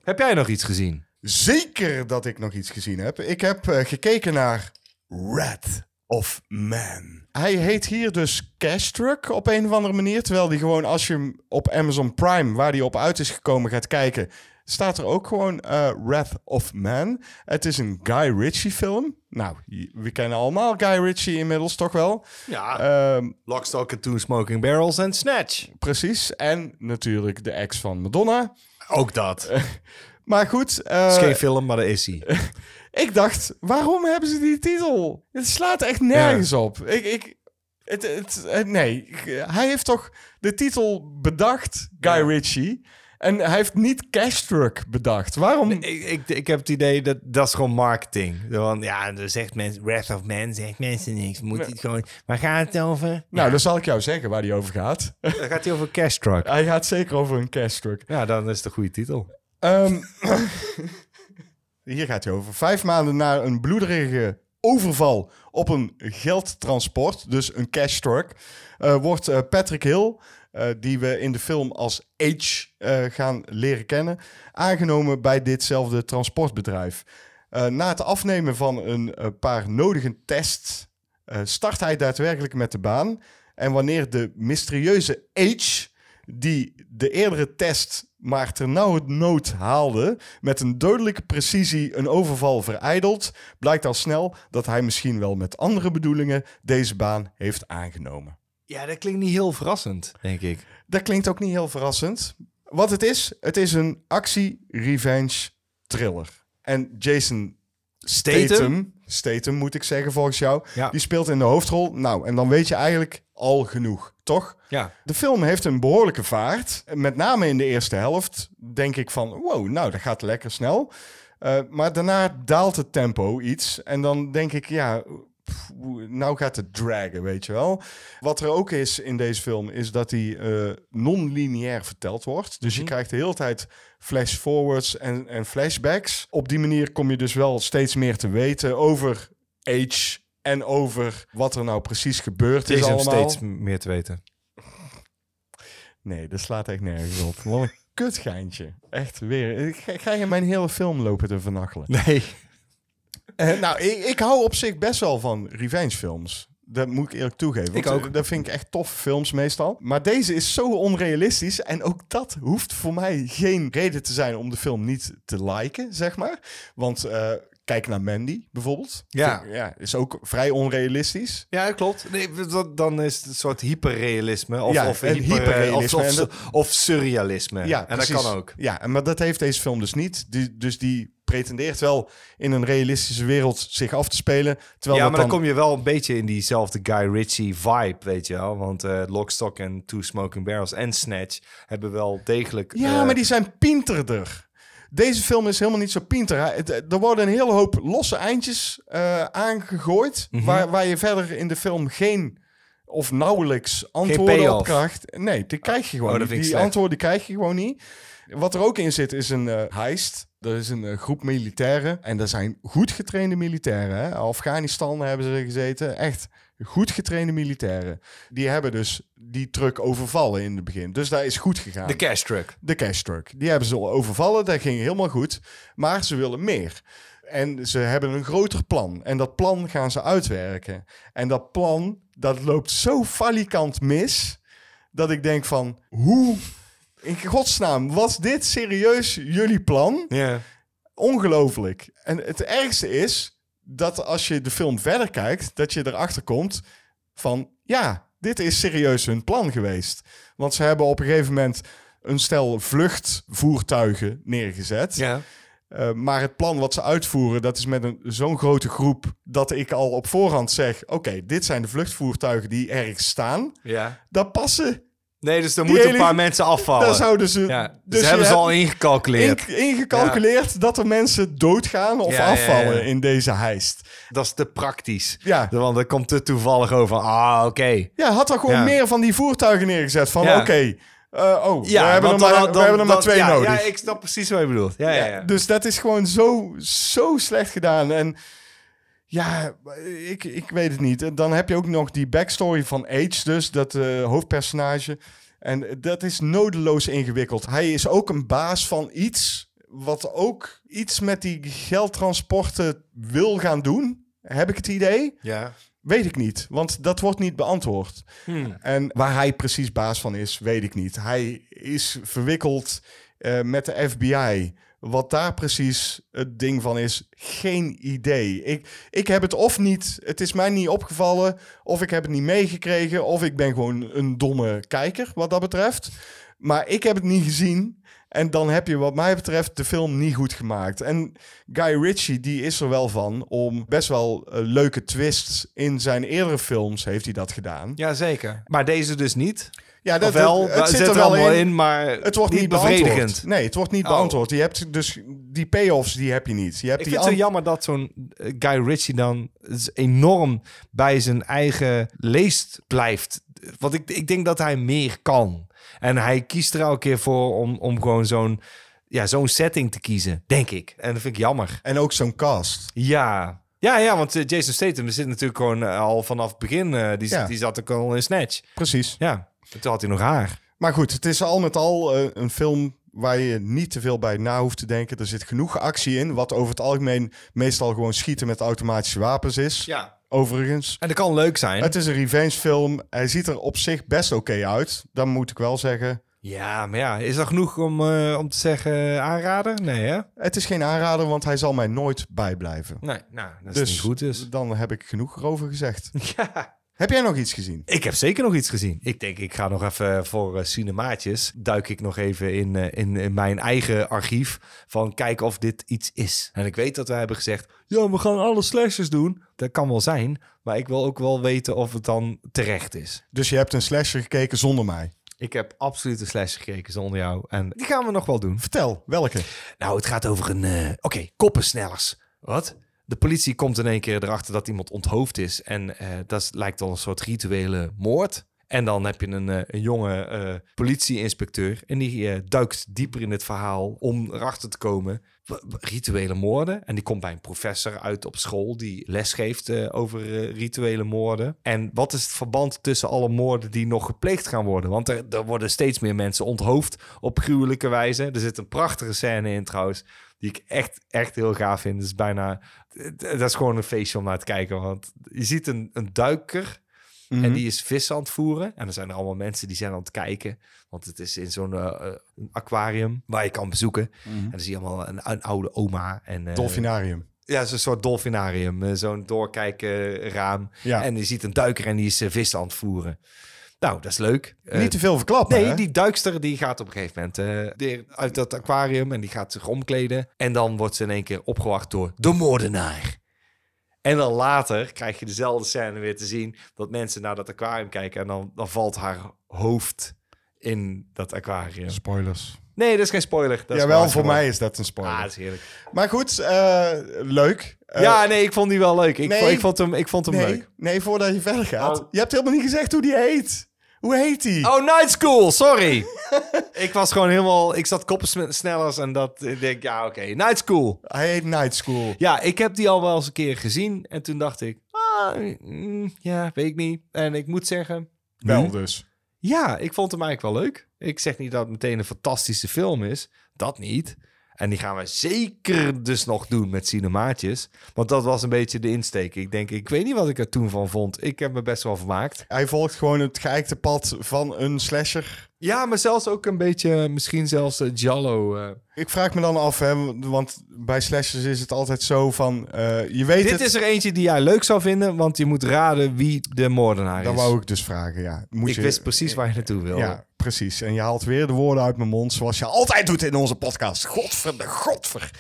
Heb jij nog iets gezien? Zeker dat ik nog iets gezien heb. Ik heb eh, gekeken naar Red of Man. Hij heet hier dus Cash Truck op een of andere manier. Terwijl die gewoon, als je hem op Amazon Prime, waar die op uit is gekomen, gaat kijken, staat er ook gewoon eh Wrath of Man. Het is een Guy Ritchie film. Nou, we kennen allemaal Guy Ritchie inmiddels toch wel. Ja. Ehm, Lock, Stock and Two Smoking Barrels en Snatch. precies. En natuurlijk de ex van Madonna. Ook dat. Maar goed, eh, Het is geen film, maar dat is hij. ik dacht, waarom hebben ze die titel? Het slaat echt nergens op. Ik, ik, het, het, het- nee, hij heeft toch de titel bedacht, Guy Ja. Ritchie. En hij heeft niet Cash Truck bedacht. Waarom? Ik, ik, ik heb het idee dat dat is gewoon marketing. Want ja, er zegt mensen, Wrath of Man zegt mensen niks. Moet het gewoon, waar gaat het over? Nou, dan zal ik jou zeggen waar hij over gaat. Dan gaat hij over Cash Truck. hij gaat zeker over een Cash Truck. Ja, dan is het een goede titel. Ehm, hier gaat hij over. Vijf maanden na een bloederige overval op een geldtransport, dus een cash truck, eh, wordt eh, Patrick Hill, eh, die we in de film als H gaan leren kennen, aangenomen bij ditzelfde transportbedrijf. Na het afnemen van een paar nodige tests start hij daadwerkelijk met de baan. En wanneer de mysterieuze H, die de eerdere test maar ternauwernood haalde, met een dodelijke precisie een overval verijdelt, blijkt al snel dat hij misschien wel met andere bedoelingen deze baan heeft aangenomen. Ja, dat klinkt niet heel verrassend, denk ik. Dat klinkt ook niet heel verrassend. Wat het is, het is een actie-revenge thriller. En Jason Statham? Statham, Statham moet ik zeggen volgens jou, Ja. die speelt in de hoofdrol. Nou, en dan weet je eigenlijk al genoeg, toch? Ja. De film heeft een behoorlijke vaart. Met name in de eerste helft denk ik van, wow, nou, dat gaat lekker snel. Eh, maar daarna daalt het tempo iets. En dan denk ik, ja, pff, nou gaat het dragen, weet je wel. Wat er ook is in deze film, is dat die eh, non-lineair verteld wordt. Dus je krijgt de hele tijd flash-forwards en, en flashbacks. Op die manier kom je dus wel steeds meer te weten over Age... En over wat er nou precies gebeurd is hem allemaal. steeds meer te weten. Nee, dat slaat echt nergens op. Wat een kutgeintje. Echt weer. Ga, ga je mijn hele film lopen te vernachelen? Nee. Eh, nou, ik, ik hou op zich best wel van revenge films. Dat moet ik eerlijk toegeven. Ik ook. eh, Dat vind ik echt toffe films meestal. Maar deze is zo onrealistisch. En ook dat hoeft voor mij geen reden te zijn om de film niet te liken, zeg maar. Want eh, kijk naar Mandy bijvoorbeeld. Ja. Ja. Is ook vrij onrealistisch. Ja, klopt. Nee, dat- dan is het een soort hyperrealisme. Of, Ja, of, en hyper, hyperrealisme. Of, En of, dat- of surrealisme. Ja, en precies. dat kan ook. Ja, maar dat heeft deze film dus niet. Die, dus die pretendeert wel in een realistische wereld zich af te spelen. Terwijl ja, maar dan kom je wel een beetje in diezelfde Guy Ritchie vibe, weet je wel. Want eh Lock, Stock en Two Smoking Barrels en Snatch hebben wel degelijk... Ja, eh, maar die zijn pinterder. Deze film is helemaal niet zo pinter. Het- Er worden een hele hoop losse eindjes eh, aangegooid. Mhm. waar, waar je verder in de film geen of nauwelijks antwoorden op krijgt. Nee, die krijg je gewoon Oh, niet. Die slecht. antwoorden krijg je gewoon niet. Wat er ook in zit is een eh, heist. Er is een eh, groep militairen. En dat zijn goed getrainde militairen. Hè? Afghanistan hebben ze gezeten. Echt goed getrainde militairen. Die hebben dus die truck overvallen in het begin. Dus dat is goed gegaan De cash truck. de cash truck. Die hebben ze al overvallen, dat ging helemaal goed. Maar ze willen meer. En ze hebben een groter plan. En dat plan gaan ze uitwerken. En dat plan, dat loopt zo falikant mis... dat ik denk van, hoe... In godsnaam, was dit serieus jullie plan? Ja. Ongelooflijk. En het ergste is dat als je de film verder kijkt, dat je erachter komt van ja, dit is serieus hun plan geweest. Want ze hebben op een gegeven moment een stel vluchtvoertuigen neergezet. Ja. Eh, maar het plan wat ze uitvoeren, dat is met een, zo'n grote groep dat ik al op voorhand zeg: oké, dit zijn de vluchtvoertuigen die ergens staan. ja. Daar passen. Nee, dus er Die moeten hele- een paar mensen afvallen. Daar zouden ze. ja. Dus, dus je hebben ze al ingecalculeerd. in- ingecalculeerd dat er mensen doodgaan of Ja, afvallen in deze heist. Dat is te praktisch. Ja. Want er komt te toevallig over. Ah, oké. Ja, had er gewoon meer van die voertuigen neergezet. Van oké, eh, oh, we Ja, hebben er maar, dan- we hebben er maar twee ja, nodig. Ja, ik snap precies wat je bedoelt. Ja, ja, ja. Dus dat is gewoon zo, zo slecht gedaan. En ja, ik, ik weet het niet. En Dan heb je ook nog die backstory van Age, dus dat eh, hoofdpersonage. En dat is nodeloos ingewikkeld. Hij is ook een baas van iets wat ook iets met die geldtransporten wil gaan doen. Heb ik het idee? ja. Weet ik niet, want dat wordt niet beantwoord. Hmm. En waar hij precies baas van is, weet ik niet. Hij is verwikkeld eh, met de FBI. Wat daar precies het ding van is, geen idee. Ik, ik heb het of niet, het is mij niet opgevallen, of ik heb het niet meegekregen, of ik ben gewoon een domme kijker wat dat betreft. Maar ik heb het niet gezien. En dan heb je wat mij betreft de film niet goed gemaakt. En Guy Ritchie, die is er wel van om best wel eh, leuke twists in zijn eerdere films heeft hij dat gedaan. ja, zeker. Maar deze dus niet. Ja, dat, het, zit, er wel in. in, maar Het wordt niet, bevredigend. Nee, het wordt niet Oh. beantwoord. Je hebt dus die payoffs, die heb je niet. Je hebt Ik die vind het zo jammer dat zo'n eh, Guy Ritchie dan enorm bij zijn eigen leest blijft. Want ik, ik denk dat hij meer kan. En hij kiest er elke keer voor om, om gewoon zo'n ja, zo'n setting te kiezen, denk ik. En dat vind ik jammer. En ook zo'n cast. Ja. Ja, ja, want eh, Jason Statham zit natuurlijk gewoon eh, al vanaf het begin. die, Ja. die zat ook al in Snatch. Precies. Ja, toen had hij nog haar. Maar goed, het is al met al eh, een film waar je niet te veel bij na hoeft te denken. Er zit genoeg actie in, wat over het algemeen meestal gewoon schieten met automatische wapens is. Ja. Overigens. En dat kan leuk zijn. Het is een revenge film. Hij ziet er op zich best oké uit. Dan moet ik wel zeggen. Ja, maar ja, is er genoeg om, eh, om te zeggen eh, aanrader? Nee, hè? Het is geen aanrader, want hij zal mij nooit bijblijven. Nee, nou, dat is niet goed dus. dan heb ik genoeg erover gezegd. Ja. Heb jij nog iets gezien? Ik heb zeker nog iets gezien. Ik denk, ik ga nog even voor eh, cinemaatjes. Duik ik nog even in, eh, in, in mijn eigen archief. Van kijken of dit iets is. En ik weet dat we hebben gezegd. Ja, we gaan alle slashers doen. Dat kan wel zijn. Maar ik wil ook wel weten of het dan terecht is. Dus je hebt een slasher gekeken zonder mij. Ik heb absoluut een slash gekeken zonder jou. En die gaan we nog wel doen. Vertel, welke? Nou, het gaat over een... eh, Oké, koppensnellers. Wat? De politie komt in één keer erachter dat iemand onthoofd is. En eh, dat lijkt wel een soort rituele moord. En dan heb je een, eh, een jonge eh, politieinspecteur. En die duikt dieper in het verhaal om erachter te komen. Rituele moorden. En die komt bij een professor uit op school die lesgeeft eh, over rituele moorden. En wat is het verband tussen alle moorden die nog gepleegd gaan worden? Want er, er worden steeds meer mensen onthoofd op gruwelijke wijze. Er zit een prachtige scène in trouwens. Die ik echt, echt heel gaaf vind. Dat is bijna... Dat is gewoon een feestje om naar te kijken. Want je ziet een, een duiker... En die is vis aan het voeren. En er zijn er allemaal mensen die zijn aan het kijken. Want het is in zo'n eh, eh, aquarium waar je kan bezoeken. En dan zie je allemaal een, een oude oma. En, eh, Dolfinarium. Ja, een soort dolfinarium. Zo'n doorkijken raam. Ja. En je ziet een duiker en die is vis aan het voeren. Nou, dat is leuk. Eh, Niet te veel verklappen, Nee, hè? die duikster die gaat op een gegeven moment eh, uit dat aquarium en die gaat zich omkleden. En dan wordt ze in één keer opgewacht door de moordenaar. En dan later krijg je dezelfde scène weer te zien dat mensen naar dat aquarium kijken en dan, dan valt haar hoofd in dat aquarium. Spoilers. Nee, dat is geen spoiler. Dat Jawel, voor gewoon- mij is dat een spoiler. Ah, dat is heerlijk. Maar goed, eh, leuk. Eh, ja, nee, ik vond die wel leuk. Ik, nee. vond, ik vond hem, ik vond hem nee, leuk. nee, voordat je verder gaat. Oh. Je hebt helemaal niet gezegd hoe die heet. Hoe heet die? Oh, Night School, sorry. ik was gewoon helemaal... Ik zat koppensnellers en dat... Ik denk, ja, oké, Night School. Hij heet Night School. Ja, ik heb die al wel eens een keer gezien. En toen dacht ik, ah, mm, ja, weet ik niet. En ik moet zeggen... Wel dus. Ja, ik vond hem eigenlijk wel leuk. Ik zeg niet dat het meteen een fantastische film is. Dat niet. En die gaan we zeker dus nog doen met cinemaatjes. Want dat was een beetje de insteek. Ik denk, ik weet niet wat ik er toen van vond. Ik heb me best wel vermaakt. Hij volgt gewoon het geëikte pad van een slasher. Ja, maar zelfs ook een beetje, misschien zelfs uh, Jallo. eh. Ik vraag me dan af, hè, want bij slashers is het altijd zo van... eh, je weet Dit het... is er eentje die jij leuk zou vinden, want je moet raden wie de moordenaar Dat is. wou ik dus vragen, ja. Moet ik je- wist precies waar je naartoe wilde. Ja, precies. En je haalt weer de woorden uit mijn mond, zoals je altijd doet in onze podcast. Godver de godver.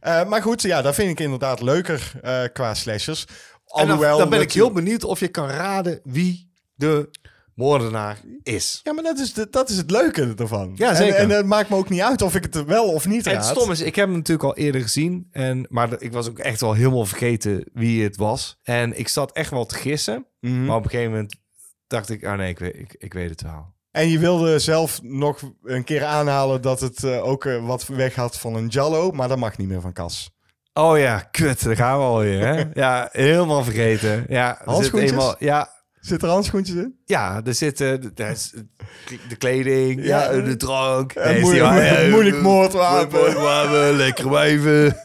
Eh, maar goed, ja, dat vind ik inderdaad leuker eh, qua slashers. En dan, Alhoewel dan ben ik heel benieuwd of je kan raden wie de moordenaar is. Ja, maar dat is, de, dat is het leuke ervan. Ja, zeker. En, en het maakt me ook niet uit of ik het wel of niet En raad. het stom is, ik heb hem natuurlijk al eerder gezien. En, maar ik was ook echt wel helemaal vergeten wie het was. En ik zat echt wel te gissen. Mhm. Maar op een gegeven moment dacht ik, ah nee, ik weet, ik, ik weet het wel. En je wilde zelf nog een keer aanhalen dat het eh, ook eh, wat weg had van een Jallo, maar dat mag niet meer van Cas. Oh ja, kut, daar gaan we alweer. Hè? Ja, helemaal vergeten. Ja, er zit Handschoentjes? eenmaal, ja, Zit er handschoentjes in? ja, er zitten de, de, de kleding, Ja, ja, de drank. Nee, moeilijk- die? Ja, moeilijk eh, moordwapen. moordwapen, lekker wijven.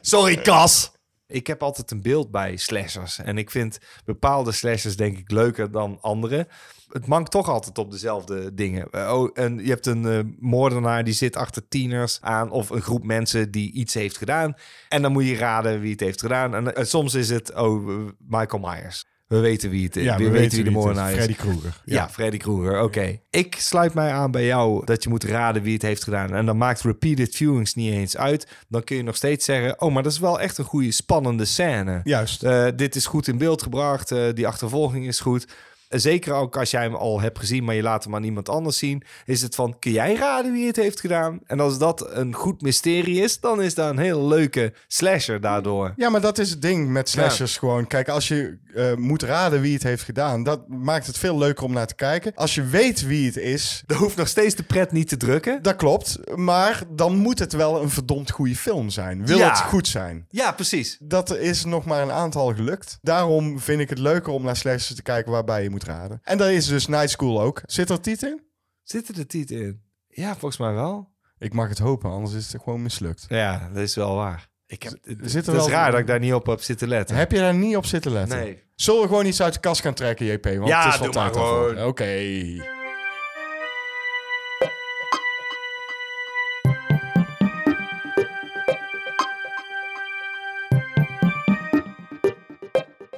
Sorry, Kas. Ik heb altijd een beeld bij slashers. En ik vind bepaalde slashers denk ik leuker dan andere. Het mankt toch altijd op dezelfde dingen. Eh, Oh, en je hebt een eh, moordenaar die zit achter tieners aan... of een groep mensen die iets heeft gedaan. En dan moet je raden wie het heeft gedaan. En eh, soms is het, oh, Michael Myers. We weten wie het is. we, weten wie de moordenaar is. Freddy Krueger. Ja, Freddy Krueger. Oké. Ik sluit mij aan bij jou dat je moet raden wie het heeft gedaan. En dan maakt repeated viewings niet eens uit. Dan kun je nog steeds zeggen: Oh, maar dat is wel echt een goede, spannende scène. Juist. Dit is goed in beeld gebracht. die achtervolging is goed. Zeker ook als jij hem al hebt gezien, maar je laat hem aan iemand anders zien, is het van, kun jij raden wie het heeft gedaan? En als dat een goed mysterie is, dan is dat een heel leuke slasher daardoor. Ja, maar dat is het ding met slashers gewoon. Kijk, als je eh, moet raden wie het heeft gedaan, dat maakt het veel leuker om naar te kijken. Als je weet wie het is, Er hoeft nog steeds de pret niet te drukken. dat klopt. Maar dan moet het wel een verdomd goede film zijn. Wil Ja. het goed zijn? Ja, precies. Dat is nog maar een aantal gelukt. Daarom vind ik het leuker om naar slashers te kijken waarbij je moet raden. En daar is dus Night School ook. Zit er titel in? Zit er de titel in? Ja, volgens mij wel. Ik mag het hopen, anders is het gewoon mislukt. Ja, dat is wel waar. Ik heb, het zit er is wel- raar dat ik daar niet op heb zitten letten. Heb je daar niet op zitten letten? Nee. Zullen we gewoon iets uit de kast gaan trekken, JP? Want Ja, het is wel doe maar gewoon. Oké.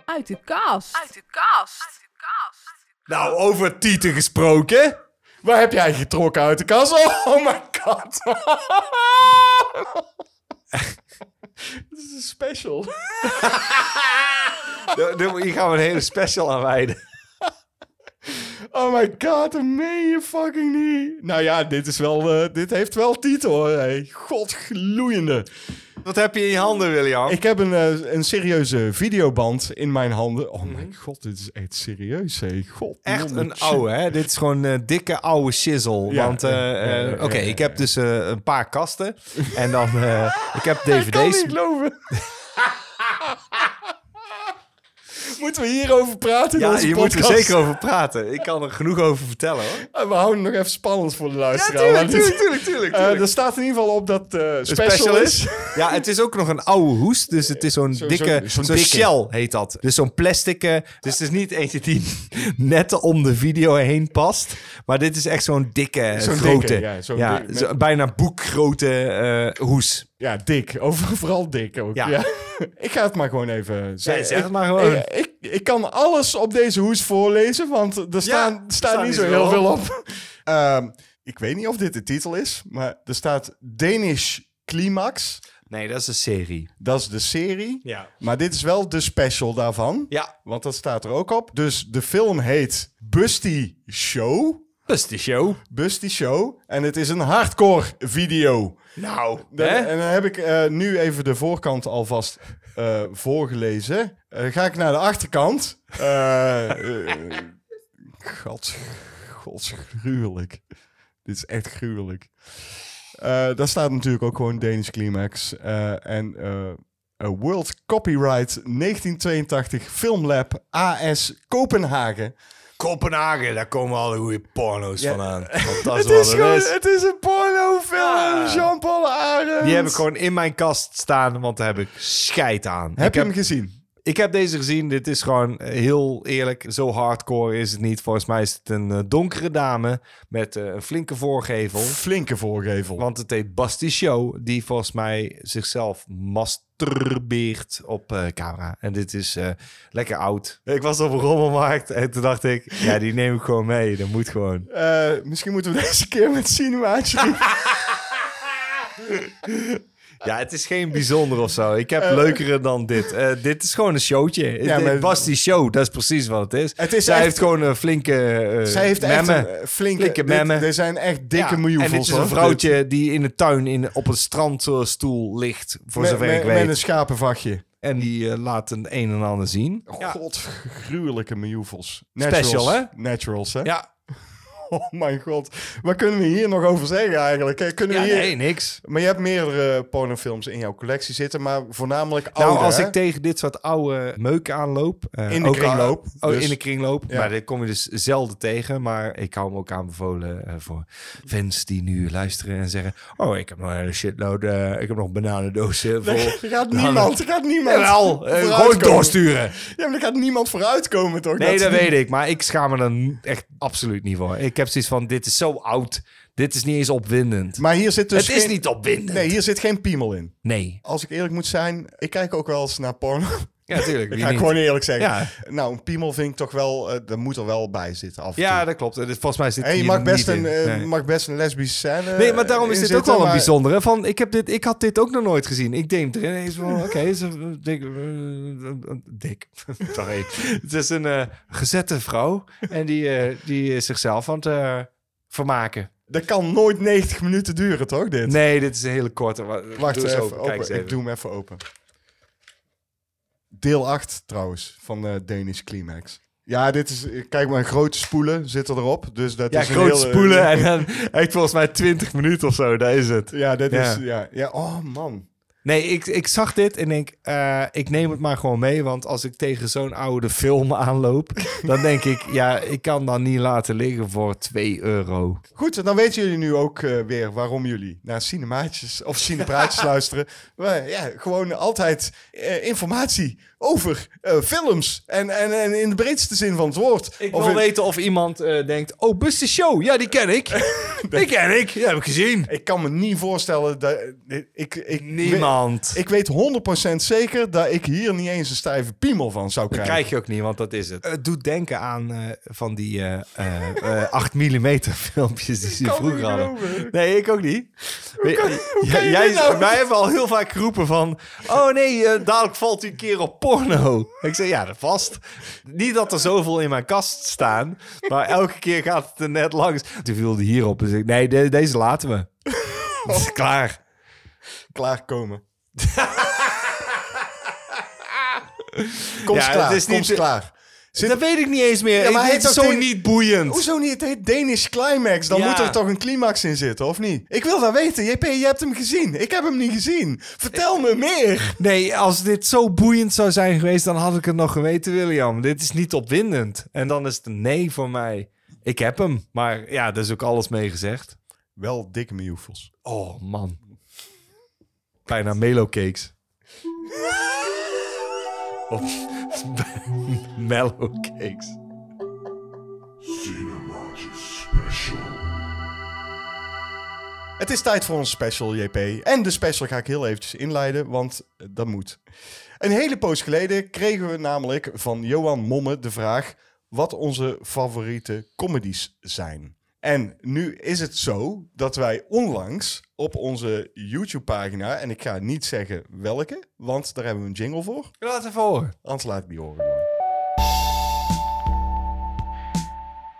Uit de kast. Uit de kast. Nou, over tieten gesproken. Waar heb jij getrokken uit de kast? Oh my god. Dit is een special. Hier gaan we een hele special aan wijden. Oh my god, dat meen je fucking niet. Nou ja, dit is wel, eh, dit heeft wel titel hoor. Hey. Godgloeiende. Wat heb je in je handen, William? Ik heb een, eh, een serieuze videoband in mijn handen. Oh my god, dit is echt serieus. Hey. God, Mhm. Echt een oude, hè? Dit is gewoon een dikke oude shizzle. Ja, Want, eh, eh, oké, ik heb dus eh, een paar kasten. en dan, eh, ik heb Ik kan dvd's. niet geloven. Moeten we hierover praten Ja, hier moeten we podcast? zeker over praten. Ik kan er genoeg over vertellen, hoor. Eh, We houden nog even spannend voor de luisteraar. tuurlijk, het- tuurlijk, tuurlijk, Eh, tuurlijk. er staat in ieder geval op dat Een special, is. Ja, het is ook nog een oude hoes. Dus het is zo'n Zo- dikke, zo- zo'n shell heet dat. Dus zo'n plastic. dus het is niet eentje die net om de video heen past. Maar dit is echt zo'n dikke, Zo'n grote. dikke, ja, ja, bijna boekgrote eh, hoes. Ja, dik. Over, vooral dik ook. Ja. Ja. ik ga het maar gewoon even zeggen. zeg het maar gewoon. Ik, ik, ik kan alles op deze hoes voorlezen, want er staan, staat staat niet niet zo heel op. veel op. Ehm, ik weet niet of dit de titel is, maar er staat Danish Climax. Nee, dat is een serie. Dat is de serie. Ja. Maar dit is wel de special daarvan. Ja. Want dat staat er ook op. Dus de film heet Busty Show. De show. Busty Show. En het is een hardcore video. Nou, en dan heb ik eh, nu even de voorkant alvast eh, voorgelezen. Eh, ga ik naar de achterkant. Eh eh, God, God, gruwelijk. Dit is echt gruwelijk. Daar staat natuurlijk ook gewoon Danish Climax. en World Copyright 1982 Filmlab AS Kopenhagen. Kopenhagen, daar komen alle goede porno's Ja. vandaan. Dat is Het is, gewoon, is. het is een pornofilm. Ja. Jean-Paul Arends. Die heb ik gewoon in mijn kast staan, want daar heb ik scheid aan. Heb ik je hem gezien? Ik heb deze gezien. Dit is gewoon eh, heel eerlijk. Zo hardcore is het niet. Volgens mij is het een eh, donkere dame met eh, een flinke voorgevel. Flinke voorgevel. Want het heet Basti Show, die volgens mij zichzelf masturbeert op camera. En dit is lekker oud. Ik was op een rommelmarkt en toen dacht ik, ja, die neem ik gewoon mee. Dat moet gewoon. Misschien moeten we deze keer met cinemaatje. Ja, het is geen bijzonder of zo. Ik heb leukere dan dit. Eh, dit is gewoon een showtje. Ja, maar- Basti Show, dat is precies wat het is. Het is Zij echt- heeft gewoon een flinke uh, Zij heeft echt een eh, flinke... Flinke memmen. Er zijn echt dikke Ja, En dit is een vrouwtje die in de tuin in, op een strandstoel ligt, voor met, zover met, ik met weet. een schapenvachtje. En die eh, laat een een en ander zien. God, gruwelijke miljoevels. Special, hè? Naturals, hè? Ja, Oh mijn god. Wat kunnen we hier nog over zeggen eigenlijk? Kunnen ja we hier... nee, niks. Maar je hebt meerdere pornofilms in jouw collectie zitten, maar voornamelijk oude, Nou, als hè? ik tegen dit soort oude meuk aanloop... eh, In de kringloop, oh, dus. in de kringloop. Ja. Maar dit kom je dus zelden tegen. Maar ik hou me ook aanbevolen eh, voor fans die nu luisteren en zeggen... Oh, ik heb nog een hele shitload. eh, ik heb nog bananendozen vol. Er gaat niemand, er gaat niemand Jawel, eh, gewoon doorsturen. Ja, maar er gaat niemand vooruitkomen, toch? Nee, dat is weet ik. Maar ik schaam me er echt absoluut niet voor. Ik heb zoiets van, dit is zo oud. Dit is niet eens opwindend. Maar hier zit dus het is geen... niet opwindend. Nee, hier zit geen piemel in. Nee. Als ik eerlijk moet zijn, ik kijk ook wel eens naar porno. Ja, tuurlijk. Dat wie ga ik niet? gewoon eerlijk zeggen. Ja. Nou, een piemel vind ik toch wel... eh dat moet er wel bij zitten af en Ja, toe. dat klopt. En dit- Volgens mij zit En je mag best, een, eh, Nee. mag best een lesbische scène Nee, maar daarom is in dit ook wel een bijzondere. Van, ik, heb dit, ik had dit ook nog nooit gezien. Ik denk er ineens van, oké, is een dik. eh, dik. Sorry. Het is een eh, gezette vrouw. En die, eh, die is zichzelf aan het eh, vermaken. Dat kan nooit 90 minuten duren, toch, dit? Nee, dit is een hele korte. Wa- Wacht doe eens even, open. Kijk eens Ik even. doe hem even open. Deel 8 trouwens, van de Danish Climax. Ja, dit is... Kijk maar, grote spoelen zitten erop. Dus dat Ja, is grote heel, spoelen en dan echt volgens mij 20 minuten of zo. Daar is het. Ja, dit Ja. is... Ja, ja, oh man. Nee, ik, ik zag dit en denk, eh, ik neem het maar gewoon mee. Want als ik tegen zo'n oude film aanloop, dan denk ik, ja, ik kan dan niet laten liggen voor 2 euro. Goed, dan weten jullie nu ook eh, weer waarom jullie naar cinemaatjes of cinepraatjes luisteren. Maar, ja, gewoon altijd eh, informatie over eh, films. En, en, en in de breedste zin van het woord. Ik Of wil in- weten of iemand eh, denkt, oh, Buster Show, ja, die ken ik. die ken ik, die heb ik gezien. Ik kan me niet voorstellen dat... Ik, ik, Niemand. Ik weet 100% zeker dat ik hier niet eens een stijve piemel van zou Dat krijgen. krijg je ook niet, want dat is het. Het doet denken aan eh, van die eh eh, eh, 8 mm filmpjes die ze vroeger hadden. Nee, ik ook niet. Weet- hoe Ja, kan je jij, dit nou? Wij hebben al heel vaak geroepen van... Oh nee, eh, dadelijk valt u een keer op porno. Ik zeg, ja, dat vast. Niet dat er zoveel in mijn kast staan. Maar elke keer gaat het er net langs. Toen viel die hierop. Dus ik, nee, de- deze laten we. Het is klaar. Klaarkomen. Kom Ja, klaar, het is kom niet- klaar. Zit- Dat weet ik niet eens meer. Ja, maar het is zo niet boeiend. Hoezo niet? Het heet Danish Climax. Dan Ja. moet er toch een climax in zitten, of niet? Ik wil dat weten. JP, je hebt hem gezien. Ik heb hem niet gezien. Vertel me meer. Nee, als dit zo boeiend zou zijn geweest, dan had ik het nog geweten, William. Dit is niet opwindend. En dan is het een nee voor mij. Ik heb hem, maar ja, daar is ook alles mee gezegd. Wel dikke mioefels. Oh, man. Bijna Melo cakes. Of mellow cakes. Het is tijd voor ons special, JP. En de special ga ik heel eventjes inleiden, want dat moet. Een hele poos geleden kregen we namelijk van Johan Momme de vraag... wat onze favoriete comedies zijn. En nu is het zo dat wij onlangs op onze YouTube-pagina... en ik ga niet zeggen welke, want daar hebben we een jingle voor. Laat even horen. Anders laat ik die horen.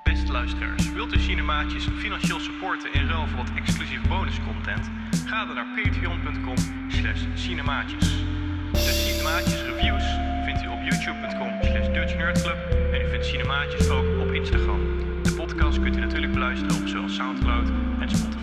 Beste luisteraars, wilt u Cinemaatjes financieel supporten in ruil voor wat exclusieve bonuscontent? Ga dan naar patreon.com slash cinemaatjes. De Cinemaatjes reviews vindt u op youtube.com slash dutchnerdclub en u vindt Cinemaatjes ook op Instagram. De podcast kunt u natuurlijk beluisteren op zowel Soundcloud en Spotify.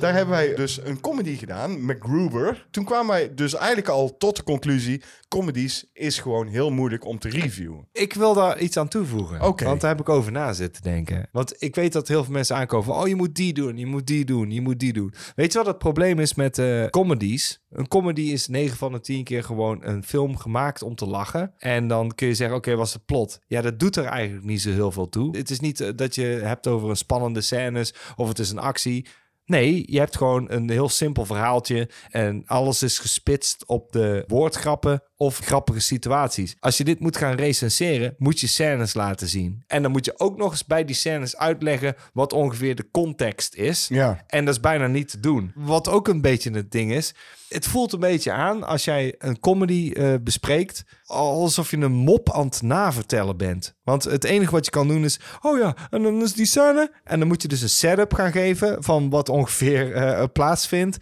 Daar hebben wij dus een comedy gedaan, MacGruber. Toen kwamen wij dus eigenlijk al tot de conclusie... comedies is gewoon heel moeilijk om te reviewen. Ik wil daar iets aan toevoegen. Want daar heb ik over na zitten denken. Want ik weet dat heel veel mensen aankomen van... oh, je moet die doen, je moet die doen, je moet die doen. Weet je wat het probleem is met eh, comedies? Een comedy is 9 van de 10 keer gewoon een film gemaakt om te lachen. En dan kun je zeggen, oké, was het plot? Ja, dat doet er eigenlijk niet zo heel veel toe. Het is niet eh, dat je hebt over een spannende scènes... of het is een actie... Nee, je hebt gewoon een heel simpel verhaaltje en alles is gespitst op de woordgrappen of grappige situaties. Als je dit moet gaan recenseren, moet je scènes laten zien. En dan moet je ook nog eens bij die scènes uitleggen wat ongeveer de context is. Ja. En dat is bijna niet te doen. Wat ook een beetje het ding is. Het voelt een beetje aan als jij een comedy eh, bespreekt. Alsof je een mop aan het navertellen bent. Want het enige wat je kan doen is. Oh ja, en dan is die scène. En dan moet je dus een setup gaan geven. van wat ongeveer eh, plaatsvindt.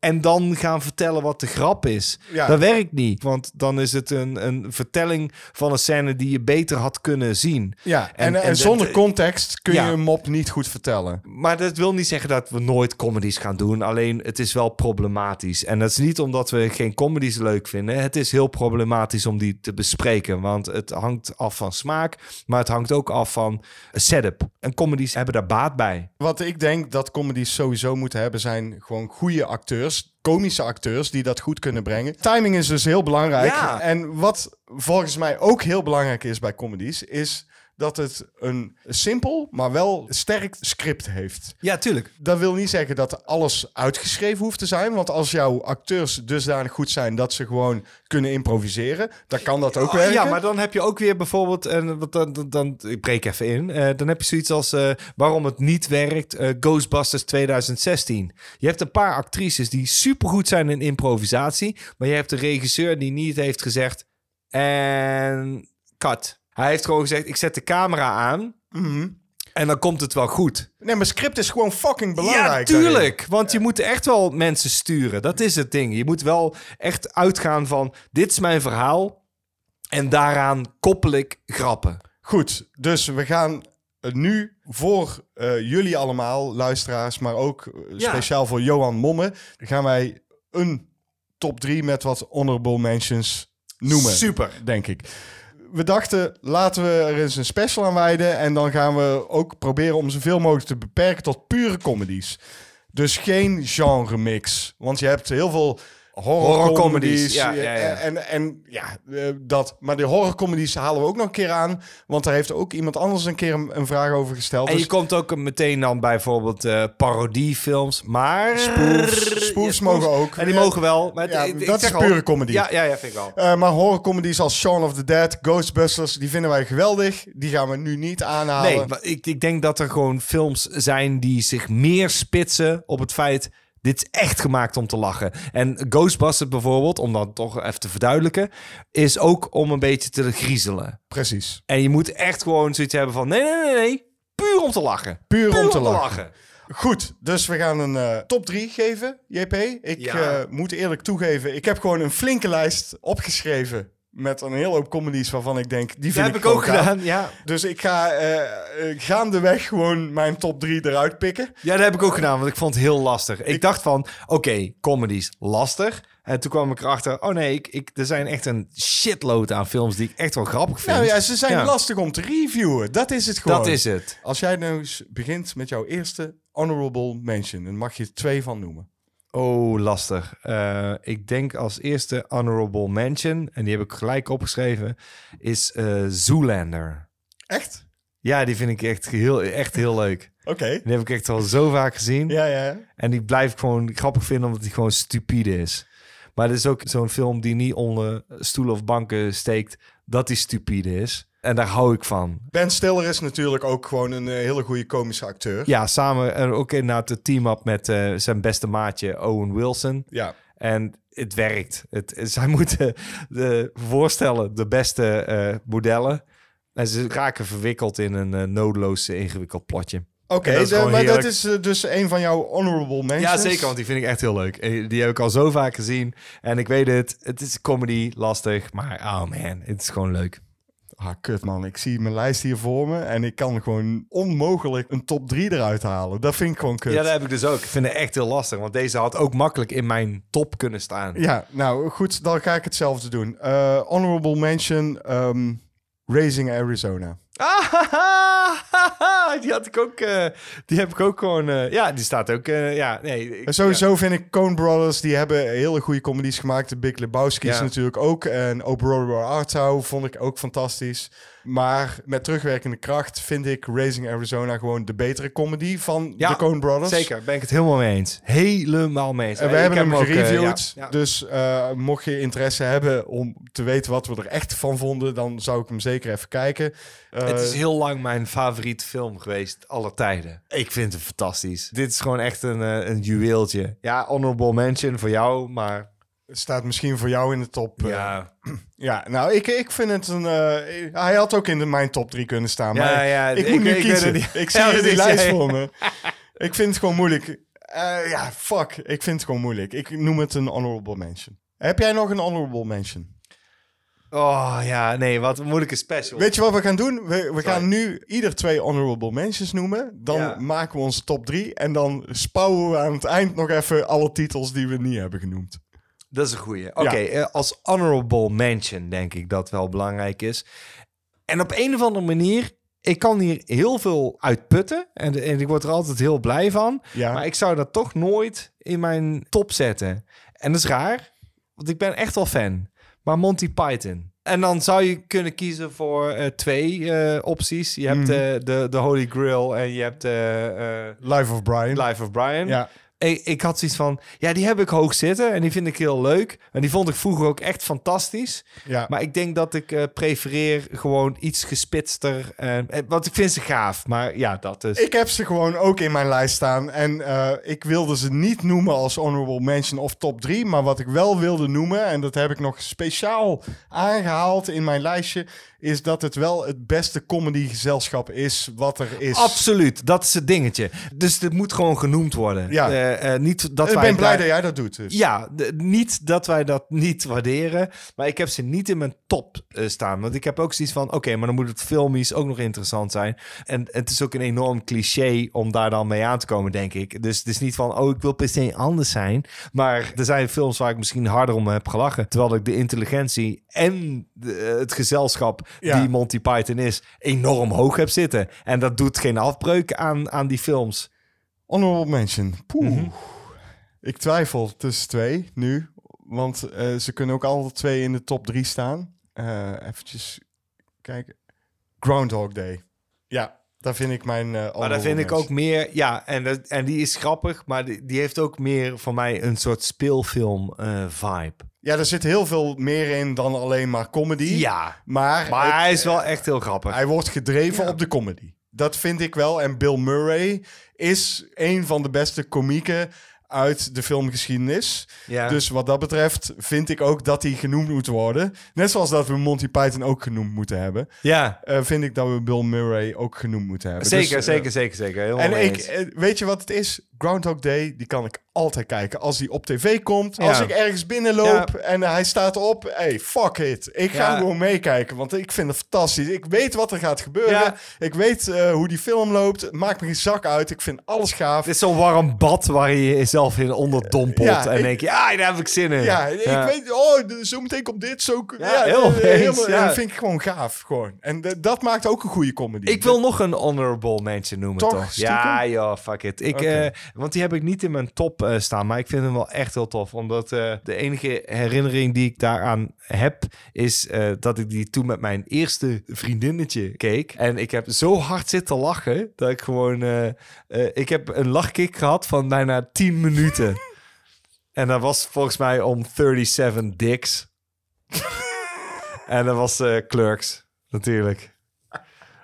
En dan gaan vertellen wat de grap is. Ja. Dat werkt niet. Want dan is het een, een vertelling van een scène die je beter had kunnen zien. Ja, en, en, en zonder de- context kun je een mop niet goed vertellen. Maar dat wil niet zeggen dat we nooit comedies gaan doen. Alleen het is wel problematisch. En dat is niet omdat we geen comedies leuk vinden. Het is heel problematisch om die te bespreken. Want het hangt af van smaak. Maar het hangt ook af van setup. En comedies hebben daar baat bij. Wat ik denk dat comedies sowieso moeten hebben zijn gewoon goede acteurs. Komische acteurs die dat goed kunnen brengen. Timing is dus heel belangrijk. Ja. En wat volgens mij ook heel belangrijk is bij comedies, is dat het een simpel, maar wel sterk script heeft. Ja, tuurlijk. Dat wil niet zeggen dat alles uitgeschreven hoeft te zijn. Want als jouw acteurs dusdanig goed zijn dat ze gewoon kunnen improviseren, dan kan dat ook werken. Ja, maar dan heb je ook weer bijvoorbeeld, en wat dan, dan, dan, ik breek even in, eh, dan heb je zoiets als eh, waarom het niet werkt, eh, Ghostbusters 2016. Je hebt een paar actrices die supergoed zijn in improvisatie, maar je hebt de regisseur die niet heeft gezegd en cut. Hij heeft gewoon gezegd, ik zet de camera aan Mhm. en dan komt het wel goed. Nee, maar script is gewoon fucking belangrijk. Ja, daarin. tuurlijk. Want je moet echt wel mensen sturen. Dat is het ding. Je moet wel echt uitgaan van... dit is mijn verhaal en daaraan koppel ik grappen. Goed, dus we gaan eh, nu voor eh, jullie allemaal, luisteraars, maar ook eh, Ja. speciaal voor Johan Momme, gaan wij een top 3 met wat honorable mentions noemen. Super. Denk ik. We dachten, laten we er eens een special aan wijden. En dan gaan we ook proberen om zoveel mogelijk te beperken tot pure comedies. Dus geen genre mix. Want je hebt heel veel Horrorcomedies, comedies. ja, ja, ja. En, en ja, eh, dat. Maar de horrorcomedies halen we ook nog een keer aan. Want daar heeft ook iemand anders een keer een, een vraag over gesteld. En Dus je komt ook meteen dan bijvoorbeeld eh parodiefilms, maar... Spoofs- spoofs mogen ook. En die mogen wel. Maar dat is al- pure comedy. Ja, ja, ja, vind ik wel. Eh, maar horrorcomedies als Shaun of the Dead, Ghostbusters, die vinden wij geweldig. Die gaan we nu niet aanhalen. Nee, maar ik, ik denk dat er gewoon films zijn die zich meer spitsen op het feit... Dit is echt gemaakt om te lachen. En Ghostbusters bijvoorbeeld, om dat toch even te verduidelijken... is ook om een beetje te griezelen. Precies. En je moet echt gewoon zoiets hebben van... nee, nee, nee, nee. Puur om te lachen. Puur, om te lachen. Goed, dus we gaan een eh, top 3 geven, JP. Ik Ja. eh, moet eerlijk toegeven, ik heb gewoon een flinke lijst opgeschreven met een hele hoop comedies waarvan ik denk, die vind heb ik ik ook gaaf. gedaan, ja. Dus ik ga eh, gaandeweg gewoon mijn top 3 eruit pikken. Ja, dat heb ik ook gedaan, want ik vond het heel lastig. Ik, dacht van, oké, comedies, lastig. En toen kwam ik erachter, oh nee, ik, ik, er zijn echt een shitload aan films die ik echt wel grappig vind. Nou ja, ze zijn Ja. lastig om te reviewen. Dat is het gewoon. Dat is het. Als jij nou eens begint met jouw eerste honorable mention, dan mag je er twee van noemen. Oh, lastig. Eh, ik denk als eerste honorable mention, en die heb ik gelijk opgeschreven, is eh, Zoolander. Echt? Ja, die vind ik echt heel, echt heel leuk. Oké. Die heb ik echt al zo vaak gezien. Ja, ja. En die blijf ik gewoon grappig vinden omdat die gewoon stupide is. Maar het is ook zo'n film die niet onder stoelen of banken steekt dat die stupide is. En daar hou ik van. Ben Stiller is natuurlijk ook gewoon een eh, hele goede komische acteur. Ja, samen en ook inderdaad de team-up met eh, zijn beste maatje Owen Wilson. Ja. En het werkt. Het, zij moeten de, voorstellen de beste eh, modellen. En ze raken verwikkeld in een eh, nodeloos ingewikkeld plotje. Oké, maar dat is eh, dus een van jouw honorable mentions. Ja, zeker, want die vind ik echt heel leuk. Die heb ik al zo vaak gezien. En ik weet het, het is comedy, lastig, maar oh man, het is gewoon leuk. Ah, kut man. Ik zie mijn lijst hier voor me en ik kan gewoon onmogelijk een top 3 eruit halen. Dat vind ik gewoon kut. Ja, dat heb ik dus ook. Ik vind het echt heel lastig, want deze had ook makkelijk in mijn top kunnen staan. Ja, nou goed, dan ga ik hetzelfde doen. Eh, honorable mention, ehm, Raising Arizona. Ah, die had ik ook, eh, die heb ik ook gewoon, eh, ja, die staat ook, eh, ja, nee. ik- sowieso vind ik Coen Brothers, die hebben hele goede comedies gemaakt. De Big Lebowski is Ja. natuurlijk ook. En Oh Brother Where Art Thou vond ik ook fantastisch. Maar met terugwerkende kracht vind ik Raising Arizona gewoon de betere comedy van Ja, de Coen Brothers. Zeker, ben ik het helemaal mee eens. Helemaal mee eens. En we Ik hebben heb hem ook, eh, gereviewd. ja, ja. Dus eh, mocht je interesse hebben om te weten wat we er echt van vonden, dan zou ik hem zeker even kijken. Eh, Het is heel lang mijn favoriete film geweest, alle tijden. Ik vind het fantastisch. Dit is gewoon echt een, een juweeltje. Ja, honorable mention voor jou, maar staat misschien voor jou in de top. eh, ja. ja, nou, ik, ik vind het een. eh, hij had ook in de, mijn top 3 kunnen staan. Ja, maar ja, ik, ik- moet nu ik weet kiezen. Ik zie die precies, lijst voor me. Ik vind het gewoon moeilijk. Eh, ja, fuck. Ik vind het gewoon moeilijk. Ik noem het een honorable mention. Heb jij nog een honorable mention? Oh ja, nee, wat een moeilijke special. Weet je wat we gaan doen? We, we gaan nu ieder twee honorable mentions noemen. Dan Ja. maken we onze top 3. En dan spouwen we aan het eind nog even alle titels die we niet hebben genoemd. Dat is een goeie. Oké, eh, als honorable mention denk ik dat wel belangrijk is. En op een of andere manier, ik kan hier heel veel uit putten. En, en ik word er altijd heel blij van. Ja. Maar ik zou dat toch nooit in mijn top zetten. En dat is raar, want ik ben echt wel fan. Maar Monty Python. En dan zou je kunnen kiezen voor eh, twee eh, opties. Je hebt Mhm. de, de Holy Grail en je hebt Life of Brian. Life of Brian. Ja. Ik, ik had zoiets van, ja, die heb ik hoog zitten en die vind ik heel leuk. En die vond ik vroeger ook echt fantastisch. Ja. Maar ik denk dat ik eh, prefereer gewoon iets gespitster. eh, want ik vind ze gaaf, maar ja, dat is... Ik heb ze gewoon ook in mijn lijst staan. En eh, ik wilde ze niet noemen als honorable mention of top 3. Maar wat ik wel wilde noemen, en dat heb ik nog speciaal aangehaald in mijn lijstje, is dat het wel het beste comedygezelschap is wat er is. Absoluut, dat is het dingetje. Dus dit moet gewoon genoemd worden. Ja. Eh, eh, niet dat ik wij ben blij dat jij dat doet. Dus. Ja, niet dat wij dat niet waarderen. Maar ik heb ze niet in mijn top eh, staan. Want ik heb ook zoiets van... Oké, maar dan moet het filmisch ook nog interessant zijn. En het is ook een enorm cliché om daar dan mee aan te komen, denk ik. Dus het is niet van... Oh, ik wil per se anders zijn. Maar er zijn films waar ik misschien harder om heb gelachen. Terwijl ik de intelligentie en de- het gezelschap Ja. die Monty Python is... enorm hoog heb zitten. En dat doet geen afbreuk aan, aan die films. Honorable mention. Poeh. Mhm. Ik twijfel tussen twee nu. Want eh, ze kunnen ook alle twee in de top drie staan. Eh eventjes kijken. Groundhog Day. Ja, daar vind ik mijn. eh Maar daar vind ik ook meer, ja, en, dat, en die is grappig, maar die, die heeft ook meer voor mij een soort speelfilm vibe. Ja, er zit heel veel meer in dan alleen maar comedy. Ja, Maar, maar het- hij is wel echt heel grappig. hij wordt gedreven op de comedy. Dat vind ik wel. En Bill Murray is een van de beste komieken uit de filmgeschiedenis. Ja. Dus wat dat betreft vind ik ook dat hij genoemd moet worden. Net zoals dat we Monty Python ook genoemd moeten hebben. ja, eh, vind ik dat we Bill Murray ook genoemd moeten hebben. zeker, Dus, eh, zeker, zeker, zeker. Helemaal En ik, eh, weet je wat het is? Groundhog Day, die kan ik altijd kijken. Als die op tv komt, als Ja. ik ergens binnenloop en hij staat op, hey, fuck it. Ik ga Ja. gewoon meekijken, want ik vind het fantastisch. Ik weet wat er gaat gebeuren. Ja. Ik weet eh, hoe die film loopt. Het maakt me geen zak uit. Ik vind alles gaaf. Het is zo'n warm bad waar je jezelf in onderdompelt. Ja, en ik- denk je, ah, daar heb ik zin in. Ja, ik weet, oh, zo meteen komt dit, zo... Ja, heel eh, helemaal- ja. Dat vind ik gewoon gaaf, gewoon. En dat maakt ook een goede comedy. Ik wil nog een honorable mention noemen, Toch? toch? Ja, joh, fuck it. Ik, eh, want die heb ik niet in mijn top eh, staan, maar ik vind hem wel echt heel tof. Omdat eh, de enige herinnering die ik daaraan heb, is eh, dat ik die toen met mijn eerste vriendinnetje keek. En ik heb zo hard zitten lachen, dat ik gewoon... ik heb een lachkick gehad van bijna 10 minuten. En dat was volgens mij om 37 dicks. en dat was Clerks, natuurlijk.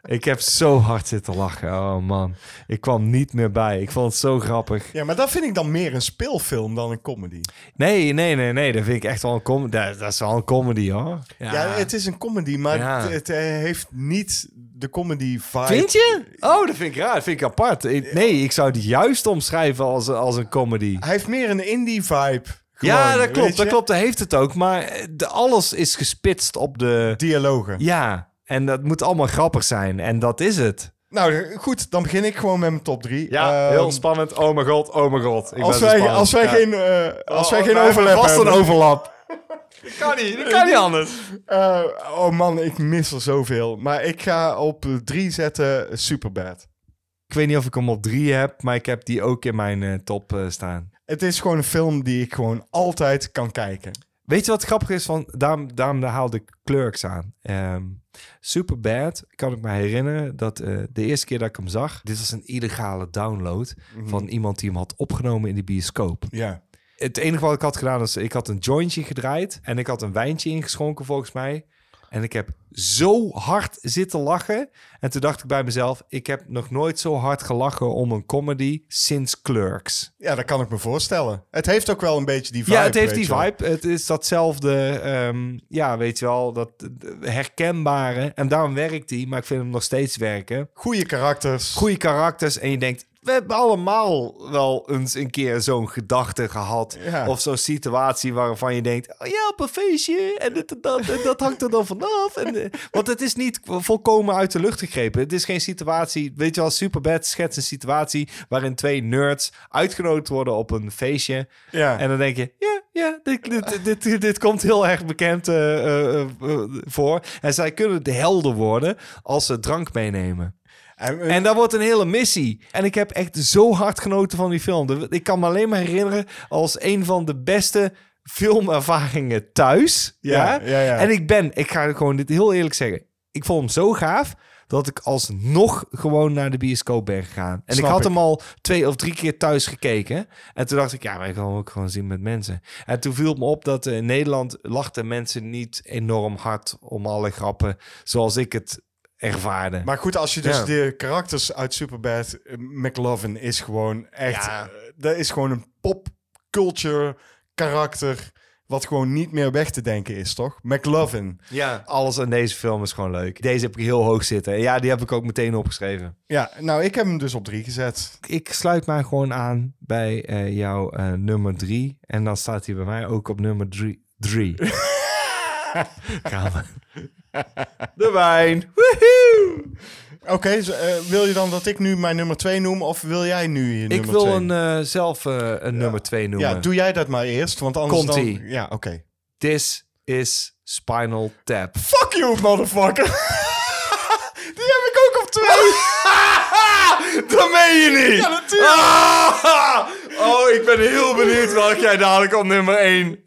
Ik heb zo hard zitten lachen. Oh man. Ik kwam niet meer bij. Ik vond het zo grappig. Ja, maar dat vind ik dan meer een speelfilm dan een comedy. Nee, nee, nee, nee. Dat vind ik echt wel een comedy. Dat, dat is wel een comedy hoor. Ja, het is een comedy, maar Ja. het, het, eh, heeft niet de comedy vibe. Vind je? Oh, dat vind ik raar. Dat vind ik apart. Nee, ik zou het juist omschrijven als, als een comedy. Hij heeft meer een indie vibe. ja, dat klopt. Dat klopt. Dat heeft het ook. Maar eh, de, alles is gespitst op de... Dialogen. Ja. En dat moet allemaal grappig zijn. En dat is het. Nou, goed, dan begin ik gewoon met mijn top 3. Ja, heel spannend. Oh mijn god, oh mijn god. Ik Als ben wij, als wij Ja. geen, eh, als wij Oh, geen hebben overlap vast hebben. een overlap. dat kan niet. Dat kan niet anders. Eh, oh man, ik mis er zoveel. Maar ik ga op 3 zetten Superbad. Ik weet niet of ik hem op drie heb, maar ik heb die ook in mijn eh, top eh, staan. Het is gewoon een film die ik gewoon altijd kan kijken. Weet je wat grappig is? Van, daarom, daarom haalde ik Clerks aan. Ehm Superbad, kan ik me herinneren dat eh, de eerste keer dat ik hem zag... Dit was een illegale download van iemand die hem had opgenomen in de bioscoop. Ja. Het enige wat ik had gedaan is, ik had een jointje gedraaid en ik had een wijntje ingeschonken volgens mij. En ik heb zo hard zitten lachen. En toen dacht ik bij mezelf, ik heb nog nooit zo hard gelachen om een comedy sinds Clerks. ja, dat kan ik me voorstellen. Het heeft ook wel een beetje die vibe. ja, het heeft die wel. vibe. Het is datzelfde, ehm, ja, weet je wel, dat herkenbare. En daarom werkt hij, maar ik vind hem nog steeds werken. Goede karakters. Goede karakters en je denkt, we hebben allemaal wel eens een keer zo'n gedachte gehad. Ja. Of zo'n situatie waarvan je denkt, oh ja, op een feestje en dit en dat, en dat hangt er dan vanaf. En, eh, want het is niet volkomen uit de lucht gegrepen. Het is geen situatie, weet je wel, Superbad schetst een situatie waarin twee nerds uitgenodigd worden op een feestje. Ja. En dan denk je, ja, ja, dit, dit, dit, dit, dit komt heel erg bekend eh, eh, voor. En zij kunnen de helden worden als ze drank meenemen. En, En dat wordt een hele missie. En ik heb echt zo hard genoten van die film. Ik kan me alleen maar herinneren als een van de beste filmervaringen thuis. Ja, Ja, ja, ja. En ik ben, ik ga gewoon dit heel eerlijk zeggen. Ik vond hem zo gaaf dat ik alsnog gewoon naar de bioscoop ben gegaan. En Snap ik had ik. hem al twee of drie keer thuis gekeken. En toen dacht ik, ja, maar ik kan hem ook gewoon zien met mensen. En toen viel het me op dat eh, in Nederland lachten mensen niet enorm hard om alle grappen zoals ik het ervaarde. Maar goed, als je dus Ja. de karakters uit Superbad... eh, McLovin is gewoon echt... Ja. eh, dat is gewoon een popculture karakter... wat gewoon niet meer weg te denken is, toch? McLovin. Ja, alles in deze film is gewoon leuk. Deze heb ik heel hoog zitten. En ja, die heb ik ook meteen opgeschreven. Ja, nou, ik heb hem dus op drie gezet. Ik sluit mij gewoon aan bij eh, jouw eh, nummer drie. En dan staat hij bij mij ook op nummer drie. drie. Gaan we. De wijn. Woehoe! Oké, zo, eh, wil je dan dat ik nu mijn nummer twee noem... of wil jij nu je Ik nummer wil twee? een, eh, zelf eh, een nummer twee noemen. Ja, doe jij dat maar eerst, want anders Komt-ie. dan... Ja, oké. This is Spinal Tap. Fuck you, motherfucker! Die heb ik ook op twee! Dat meen je niet! Ja, natuurlijk! Ah! Oh, ik ben heel benieuwd welk jij dadelijk op nummer 1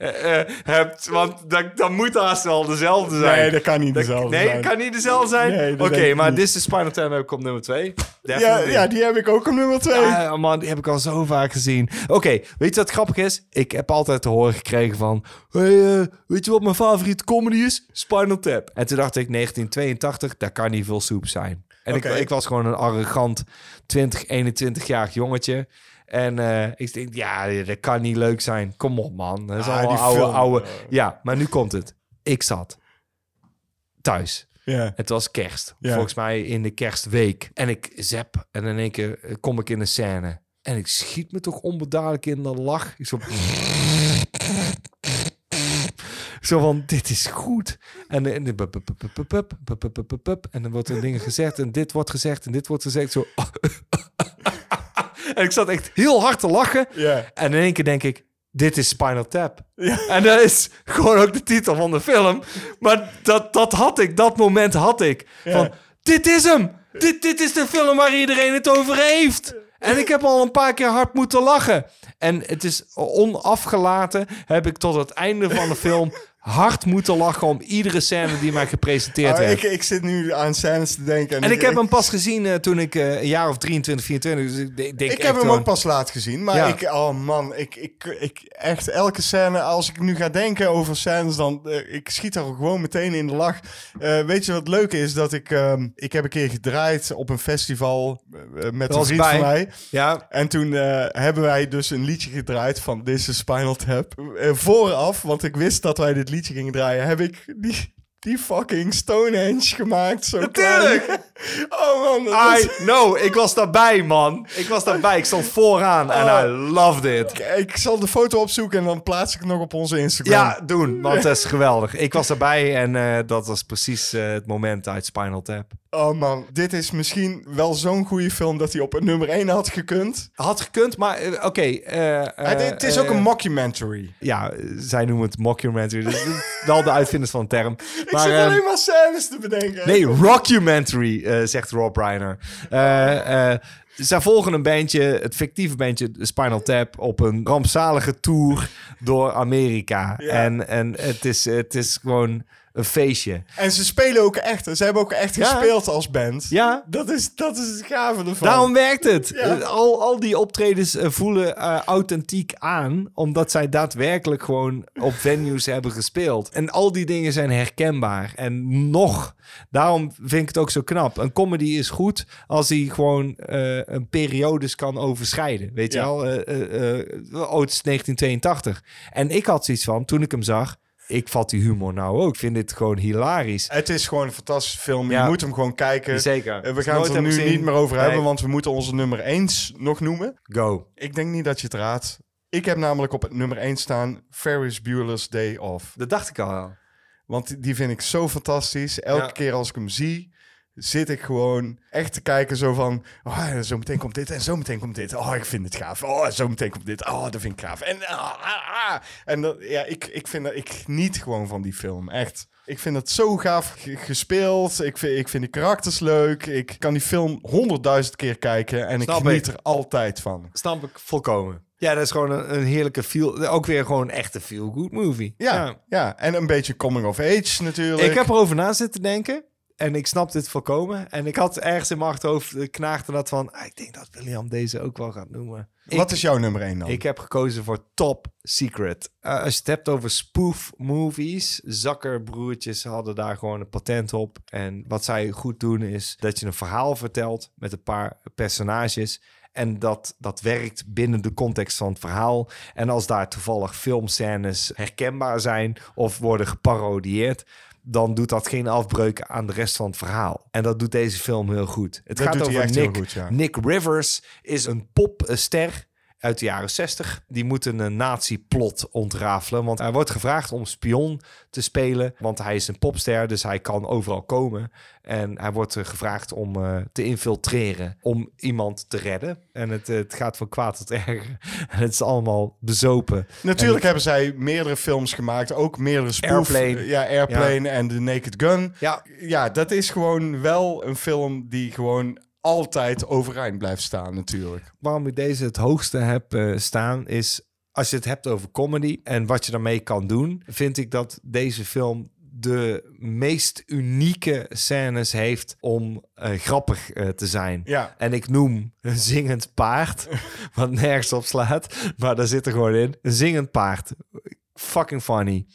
hebt. Want dat, dat moet haast wel dezelfde zijn. Nee, dat kan niet dezelfde nee, zijn. het kan niet dezelfde zijn? Nee, Oké, maar. This is Spinal Tap heb ik op nummer 2. Ja, ja, die heb ik ook op nummer twee. Ah, man, die heb ik al zo vaak gezien. Oké, weet je wat grappig is? Ik heb altijd te horen gekregen van... Hey, eh, weet je wat mijn favoriete comedy is? Spinal Tap. En toen dacht ik, 1982, daar kan niet veel soep zijn. En ik, ik was gewoon een arrogant 20, 21-jarig jongetje. En eh, ik denk, ja, dat kan niet leuk zijn. Kom op, man. Dat is ah, allemaal oude, oude... Ja, maar nu komt het. Ik zat thuis. Het was kerst. Volgens mij in de kerstweek. En ik zap en in één keer kom ik in een scène. En ik schiet me toch onbedaardelijk in de lach. Ik zo... Zo van, dit is goed. En, en, en dan wordt er dingen gezegd en dit wordt gezegd en dit wordt gezegd. Zo en ik zat echt heel hard te lachen. En in één keer denk ik, dit is Spinal Tap. En dat is gewoon ook de titel van de film. Maar dat, dat had ik, dat moment had ik. Van, dit is hem! Dit, dit is de film waar iedereen het over heeft. En ik heb al een paar keer hard moeten lachen. En het is onafgelaten, heb ik tot het einde van de film hard moeten lachen om iedere scène die mij gepresenteerd Ah, werd. ik, ik zit nu aan scènes te denken. en ik heb hem pas gezien eh, toen ik eh, een jaar of 23, 24. Dus ik denk Ik heb hem gewoon- ook pas laat gezien, maar Ja. ik, oh man, ik, ik, ik, echt elke scène, als ik nu ga denken over scènes, dan, eh, ik schiet er gewoon meteen in de lach. Weet je wat leuk is? Dat ik, ehm, ik heb een keer gedraaid op een festival met een vriend bij. van mij. Ja, En toen hebben wij dus een liedje gedraaid van This is Spinal Tap. Vooraf, want ik wist dat wij dit liedje gingen draaien, heb ik die, die fucking Stonehenge gemaakt. Zo Natuurlijk. klein. Oh man. dat is- I know. Ik was daarbij, man. Ik was daarbij. Ik stond vooraan en Oh. I loved it. Ik zal de foto opzoeken en dan plaats ik het nog op onze Instagram. Ja, doen. Want dat is geweldig. Ik was erbij en eh, dat was precies eh, het moment uit Spinal Tap. Oh man, dit is misschien wel zo'n goede film dat hij op nummer 1 had gekund. Had gekund, maar eh, oké. het, is ook een mockumentary. Ja, zij noemen het mockumentary. Dus dat is wel de uitvinders van de term. Ik Maar, zit ehm, alleen maar scènes te bedenken. Nee, rockumentary, eh, zegt Rob Reiner. Eh, zij volgen een bandje, het fictieve bandje Spinal Tap, op een rampzalige tour door Amerika. Ja. En, en het, is, het is gewoon een feestje. En ze spelen ook echt. Ze hebben ook echt Ja. gespeeld als band. Ja. Dat is, dat is het gave ervan. Daarom werkt het. Ja. Al, al die optredens eh, voelen eh, authentiek aan, omdat zij daadwerkelijk gewoon op venues hebben gespeeld. En al die dingen zijn herkenbaar. En nog, daarom vind ik het ook zo knap. Een comedy is goed als hij gewoon eh, een periodes kan overschrijden. Weet je wel? Het is 1982. En ik had zoiets van, toen ik hem zag, ik vat die humor nou ook. Ik vind dit gewoon hilarisch. Het is gewoon een fantastische film. Ja. Je moet hem gewoon kijken. Zeker. Eh, we gaan het er nu gezien, niet meer over nee. hebben, want we moeten onze nummer 1 nog noemen. Go. Ik denk niet dat je het raadt. Ik heb namelijk op het nummer 1 staan Ferris Bueller's Day Off. Dat dacht ik al. Want die vind ik zo fantastisch. Elke Ja. keer als ik hem zie, zit ik gewoon echt te kijken zo van... Oh, zo meteen komt dit en zo meteen komt dit. Oh, ik vind het gaaf. Oh, zo meteen komt dit. Oh, dat vind ik gaaf. En, ah, ah, ah. en dat, ja, ik, ik, vind dat, ik geniet gewoon van die film. Echt. Ik vind het zo gaaf ge- gespeeld. Ik vind, ik vind die karakters leuk. Ik kan die film honderdduizend keer kijken. En Snap ik geniet ik. er altijd van. Snap ik volkomen. Ja, dat is gewoon een, een heerlijke feel. Ook weer gewoon een echte feel-good movie. Ja, ja, en een beetje coming of age natuurlijk. Ik heb erover na zitten denken. En ik snap dit volkomen. En ik had ergens in mijn achterhoofd eh, knaagde dat van... ah, ik denk dat William deze ook wel gaat noemen. Wat Ik- is jouw nummer 1 dan? Ik heb gekozen voor Top Secret. Eh, als je het hebt over spoof movies, zakkerbroertjes hadden daar gewoon een patent op. En wat zij goed doen is dat je een verhaal vertelt met een paar personages. En dat, dat werkt binnen de context van het verhaal. En als daar toevallig filmscènes herkenbaar zijn of worden geparodieerd, dan doet dat geen afbreuk aan de rest van het verhaal. En dat doet deze film heel goed. Het Dat gaat over Nick. goed, ja. Nick Rivers is een popster uit de jaren 60. Die moet een nazi-plot ontrafelen. Want hij wordt gevraagd om spion te spelen. Want hij is een popster, dus hij kan overal komen. En hij wordt eh, gevraagd om eh, te infiltreren. Om iemand te redden. En het, eh, het gaat van kwaad tot erger. En het is allemaal bezopen. Natuurlijk hebben zij meerdere films gemaakt, ook meerdere spoof. Airplane. Ja, Airplane en The Naked Gun. Ja, Ja, dat is gewoon wel een film die gewoon altijd overeind blijft staan natuurlijk. waarom ik deze het hoogste heb eh, staan is als je het hebt over comedy en wat je daarmee kan doen, vind ik dat deze film de meest unieke scènes heeft om eh, grappig eh, te zijn. Ja. En ik noem een zingend paard, wat nergens op slaat, maar daar zit er gewoon in. Een zingend paard. Fucking funny.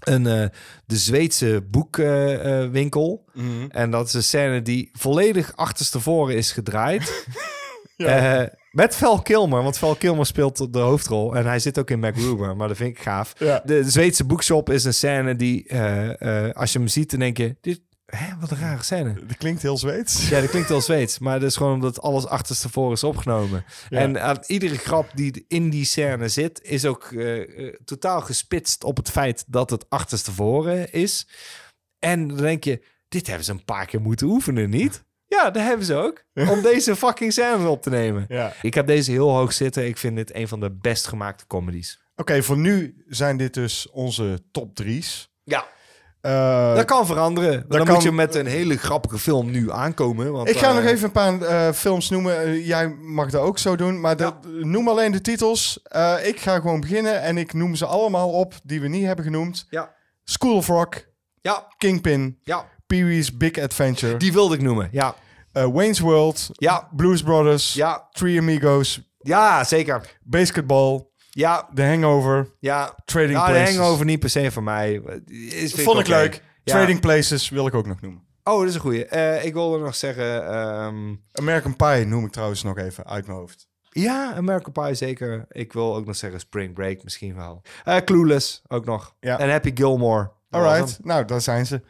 Een, eh, de Zweedse boekwinkel. Mhm. En dat is een scène die volledig achterstevoren is gedraaid. Eh, met Val Kilmer, want Val Kilmer speelt de hoofdrol. En hij zit ook in MacGruber, maar dat vind ik gaaf. Ja. De Zweedse boekshop is een scène die, eh, als je hem ziet, dan denk je... Dit, hè, wat een rare scène. Dat klinkt heel Zweeds. Ja, dat klinkt wel Zweeds, maar dat is gewoon omdat alles achterstevoren is opgenomen. Ja. En aan iedere grap die in die scène zit, is ook eh, eh, totaal gespitst op het feit dat het achterstevoren is. En dan denk je, dit hebben ze een paar keer moeten oefenen, niet? Ja, dat hebben ze ook. Om deze fucking scène op te nemen. Ja. Ik heb deze heel hoog zitten. Ik vind dit een van de best gemaakte comedies. Oké, voor nu zijn dit dus onze top drie's. Ja. Eh, Dat kan veranderen. Dan kan- moet je met een hele grappige film nu aankomen. Want, ik ga eh, nog even een paar eh, films noemen. Eh, jij mag dat ook zo doen. Maar noem alleen de titels. Eh, ik ga gewoon beginnen en ik noem ze allemaal op die we niet hebben genoemd. Ja. School of Rock, Ja, Kingpin, ja. Pee-wee's Big Adventure, Die wilde ik noemen. Ja, eh, Wayne's World, Ja. Blues Brothers, ja, Three Amigos, ja zeker. Basketball, Ja, The Hangover, ja. Trading Nou, de Places. hangover niet per se voor mij. Is, vind Vond ik leuk. Ja. Trading Places wil ik ook nog noemen. Oh, dat is een goeie. Eh, ik wilde nog zeggen... ehm, American Pie noem ik trouwens nog even uit mijn hoofd. ja, American Pie zeker. Ik wil ook nog zeggen Spring Break misschien wel. Eh, Clueless ook nog. Ja. En Happy Gilmore. Alright, nou daar zijn ze.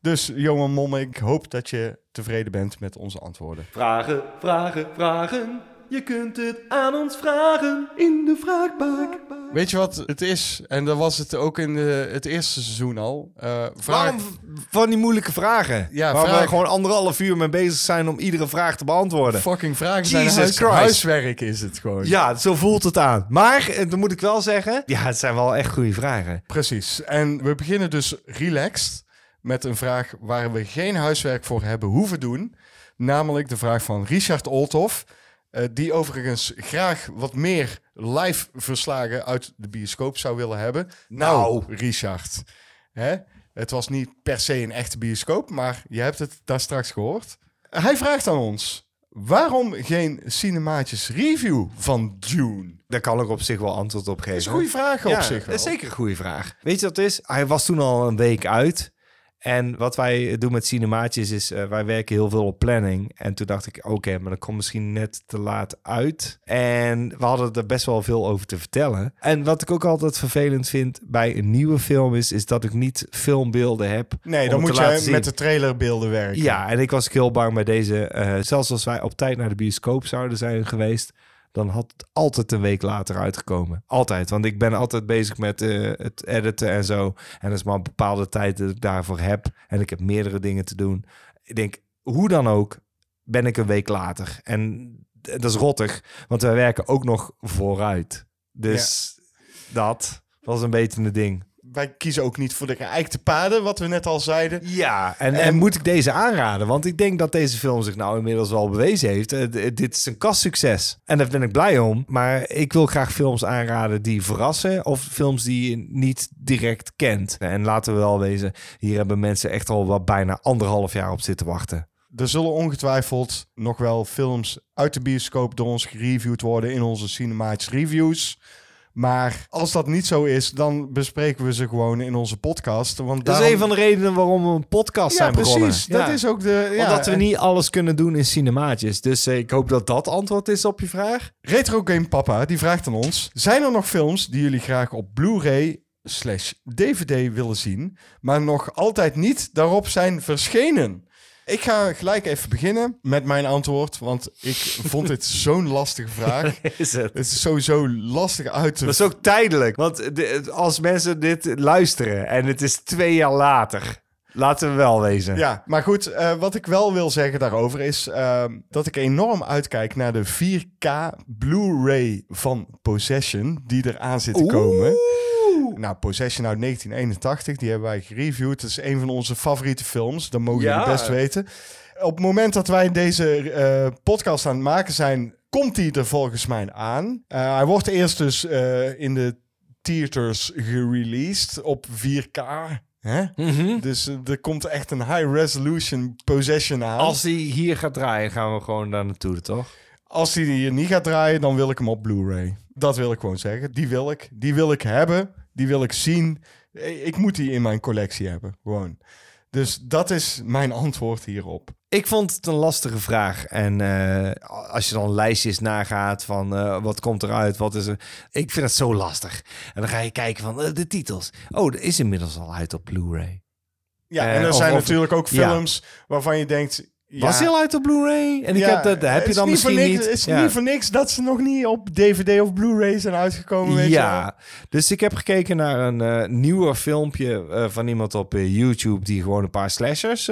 Dus Johan Mom, ik hoop dat je tevreden bent met onze antwoorden. Vragen, vragen, vragen. Je kunt het aan ons vragen in de vraagbak. Weet je wat het is? En dat was het ook in de, het eerste seizoen al. Eh vraag... Waarom van die moeilijke vragen? Ja, waar vraag- we gewoon anderhalf uur mee bezig zijn om iedere vraag te beantwoorden. Fucking vragen zijn Jesus huis, Christ. huiswerk is het gewoon. Ja, zo voelt het aan. Maar, eh, dan moet ik wel zeggen... Ja, het zijn wel echt goede vragen. Precies. En we beginnen dus relaxed met een vraag waar we geen huiswerk voor hebben hoeven doen. Namelijk de vraag van Richard Olthoff. Eh, die overigens graag wat meer live verslagen uit de bioscoop zou willen hebben. Nou, Richard. Hè? Het was niet per se een echte bioscoop, maar je hebt het daar straks gehoord. Hij vraagt aan ons: waarom geen cinemaatjes review van Dune? Daar kan ik op zich wel antwoord op geven. Dat is een goede vraag op zich. Dat is wel. zeker een goede vraag. Weet je wat het is? Hij was toen al een week uit. En wat wij doen met cinemaatjes is, eh, wij werken heel veel op planning. En toen dacht ik, oké, maar dat komt misschien net te laat uit. En we hadden er best wel veel over te vertellen. En wat ik ook altijd vervelend vind bij een nieuwe film is, is dat ik niet filmbeelden heb. Nee, dan moet je zien. met de trailerbeelden werken. Ja, en ik was heel bang bij deze. eh, zelfs als wij op tijd naar de bioscoop zouden zijn geweest, dan had het altijd een week later uitgekomen. Altijd, want ik ben altijd bezig met eh, het editen en zo. En dat is maar een bepaalde tijd dat ik daarvoor heb. En ik heb meerdere dingen te doen. Ik denk, hoe dan ook, ben ik een week later. En dat is rottig, want wij werken ook nog vooruit. Dus dat was een beetje een ding. Wij kiezen ook niet voor de geëikte paden, wat we net al zeiden. Ja, en, en, En- moet ik deze aanraden? Want ik denk dat deze film zich nou inmiddels wel bewezen heeft. Eh, d- dit is een kastsucces. En daar ben ik blij om. Maar ik wil graag films aanraden die verrassen. Of films die je niet direct kent. En laten we wel wezen, hier hebben mensen echt al wat bijna anderhalf jaar op zitten wachten. Er zullen ongetwijfeld nog wel films uit de bioscoop door ons gereviewd worden in onze Cinemaatjes Reviews. Maar als dat niet zo is, dan bespreken we ze gewoon in onze podcast. Want Dat is een van de redenen waarom we een podcast Ja, zijn begonnen. precies. Dat is ook de... Ja, Omdat we en- niet alles kunnen doen in cinemaatjes. Dus eh, ik hoop dat dat antwoord is op je vraag. Retro Game Papa, die vraagt aan ons... Zijn er nog films die jullie graag op Blu-ray slash DVD willen zien... maar nog altijd niet daarop zijn verschenen? Ik ga gelijk even beginnen met mijn antwoord... want ik vond dit zo'n lastige vraag. Is het? Het is sowieso lastig uit te... Dat is ook tijdelijk. Want de- als mensen dit luisteren en het is twee jaar later, laten we wel wezen. Ja, maar goed, eh, wat ik wel wil zeggen daarover is ehm, dat ik enorm uitkijk naar de 4K Blu-ray van Possession die eraan zit te komen. Nou, Possession uit 1981, die hebben wij gereviewd. Het is een van onze favoriete films, dat mogen Ja. jullie best weten. Op het moment dat wij deze eh, podcast aan het maken zijn, komt hij er volgens mij aan. Eh, hij wordt eerst dus eh, in de theaters gereleased op 4K. Hè? Mhm. Dus er komt echt een high resolution possession aan. Als hij hier gaat draaien, gaan we gewoon daar naartoe, toch? Als hij hier niet gaat draaien, dan wil ik hem op Blu-ray. Dat wil ik gewoon zeggen. Die wil ik. Die wil ik hebben. Die wil ik zien. Eh, Ik moet die in mijn collectie hebben. Gewoon. Dus dat is mijn antwoord hierop. Ik vond het een lastige vraag. En eh, als je dan lijstjes nagaat van eh, wat komt eruit, wat is er... Ik vind het zo lastig. En dan ga je kijken van de titels. Oh, dat is inmiddels al uit op Blu-ray. Ja, en er zijn of- natuurlijk ook ja. films waarvan je denkt... Ja, Was hij al uit op Blu-ray? En ik ja, heb dat, heb je dan niet misschien niks, niet... Het is Ja. niet voor niks dat ze nog niet op DVD of Blu-ray zijn uitgekomen. Weet je. Ja, dus ik heb gekeken naar een eh, nieuwer filmpje eh, van iemand op eh, YouTube die gewoon een paar slashers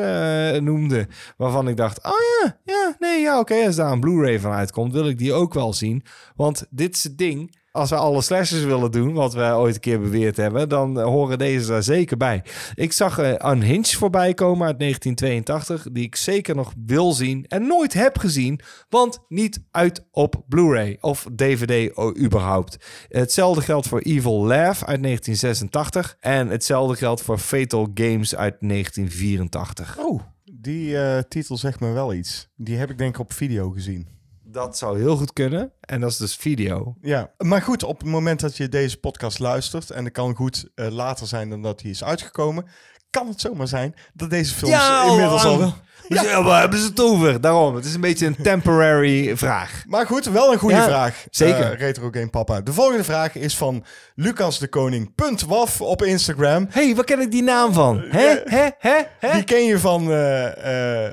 noemde. Waarvan ik dacht, oh ja, ja, nee, ja, oké, als daar een Blu-ray van uitkomt, wil ik die ook wel zien. Want dit is het ding. Als we alle slashers willen doen, wat we ooit een keer beweerd hebben, dan horen deze daar zeker bij. Ik zag eh, Unhinged voorbij komen uit 1982, die ik zeker nog wil zien en nooit heb gezien, want niet uit op Blu-ray of DVD überhaupt. Hetzelfde geldt voor Evil Laugh uit 1986 en hetzelfde geldt voor Fatal Games uit 1984. Oh, die eh, titel zegt me wel iets. Die heb ik denk ik op video gezien. Dat zou heel goed kunnen en dat is dus video. Ja, maar goed, op het moment dat je deze podcast luistert... en het kan goed eh, later zijn dan dat hij is uitgekomen... kan het zomaar zijn dat deze films inmiddels al. Ja. waar hebben ze het over? Daarom, het is een beetje een temporary vraag. Maar goed, wel een goede Ja, vraag. zeker. Eh, Retro Game Papa. De volgende vraag is van Lucas de Koning. Waf op Instagram. hey, waar ken ik die naam van? Hè? Hè? Hè? Hè? Die ken je van... eh,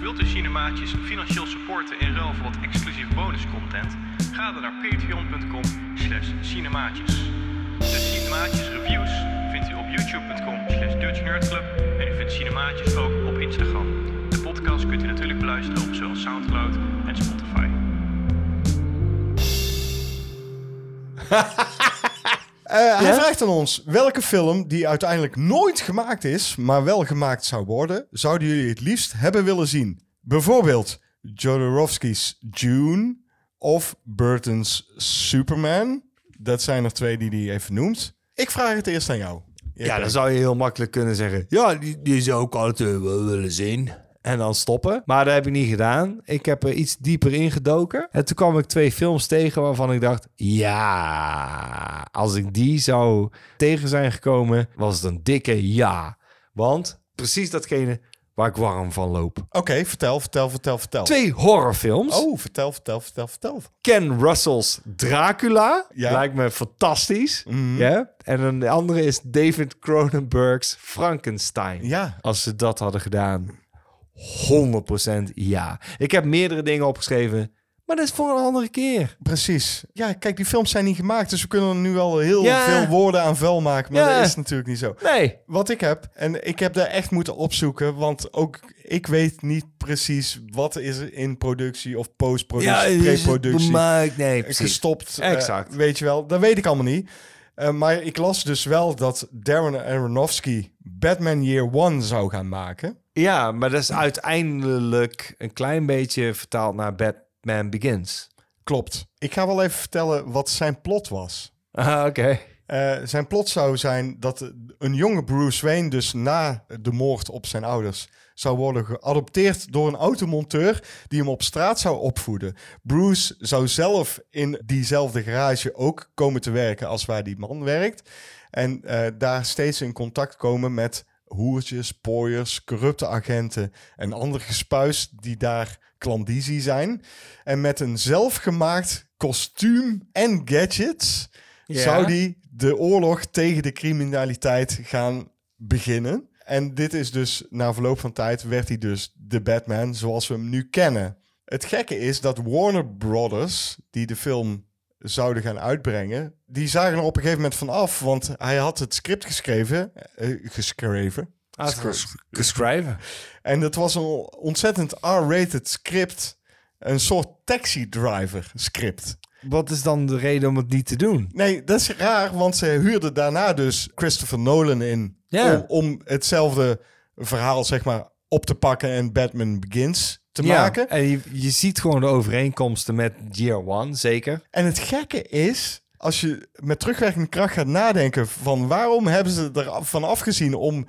wilt u Cinemaatjes financieel supporten in ruil voor wat exclusief bonuscontent? Ga dan naar patreon.com slash cinemaatjes. De Cinemaatjes reviews vindt u op youtube.com slash dutchnerdclub en u vindt Cinemaatjes ook op Instagram. De podcast kunt u natuurlijk beluisteren op zowel Soundcloud en Spotify. eh, Hij vraagt aan ons, welke film die uiteindelijk nooit gemaakt is... maar wel gemaakt zou worden... zouden jullie het liefst hebben willen zien? Bijvoorbeeld Jodorowsky's June... of Burton's Superman. Dat zijn er twee die hij even noemt. Ik vraag het eerst aan jou. Ja, dan zou je heel makkelijk kunnen zeggen... Ja, die, die zou ik altijd eh, wel willen zien. En dan stoppen. Maar dat heb ik niet gedaan. Ik heb er iets dieper ingedoken. En toen kwam ik twee films tegen waarvan ik dacht... Ja, als ik die zou tegen zijn gekomen... was het een dikke ja. Want precies datgene waar ik warm van loop. Oké, vertel, vertel, vertel, vertel. Twee horrorfilms. Oh, vertel, vertel, vertel, vertel. Ken Russell's Dracula. Ja. Lijkt me fantastisch. Mhm. Ja. En een de andere is David Cronenberg's Frankenstein. Ja. Als ze dat hadden gedaan, 100% ja. Ik heb meerdere dingen opgeschreven, Maar dat is voor een andere keer. Precies. Ja, kijk, die films zijn niet gemaakt, dus we kunnen er nu wel heel Ja. veel woorden aan vuil maken, maar Ja. dat is natuurlijk niet zo. Nee. Wat ik heb, en ik heb daar echt moeten opzoeken, want ook ik weet niet precies wat is er in productie of postproductie, pre-productie. Nee, precies. gestopt. eh, Exact. weet je wel, dat weet ik allemaal niet. Eh, maar ik las dus wel dat Darren Aronofsky Batman Year One zou gaan maken. Ja, maar dat is uiteindelijk een klein beetje vertaald naar Batman Begins. Klopt. Ik ga wel even vertellen wat zijn plot was. Ah, oké. Eh, zijn plot zou zijn dat een jonge Bruce Wayne dus na de moord op zijn ouders zou worden geadopteerd door een automonteur die hem op straat zou opvoeden. Bruce zou zelf in diezelfde garage ook komen te werken als waar die man werkt. En eh, daar steeds in contact komen met hoertjes, pooiers, corrupte agenten en ander gespuis die daar klandizie zijn. En met een zelfgemaakt kostuum en gadgets Ja. zou die de oorlog tegen de criminaliteit gaan beginnen. En dit is dus, na verloop van tijd, werd hij dus de Batman zoals we hem nu kennen. Het gekke is dat Warner Brothers, die de film zouden gaan uitbrengen, die zagen er op een gegeven moment van af, want hij had het script geschreven, eh, geschreven. Geschreven. En dat was een ontzettend R-rated script, een soort taxi driver script. Wat is dan de reden om het niet te doen? Nee, dat is raar, want ze huurden daarna dus Christopher Nolan in Ja. om, om hetzelfde verhaal zeg maar op te pakken en Batman Begins te Ja, maken. En je, je ziet gewoon de overeenkomsten met Year One, zeker. En het gekke is, als je met terugwerkende kracht gaat nadenken van waarom hebben ze er van afgezien om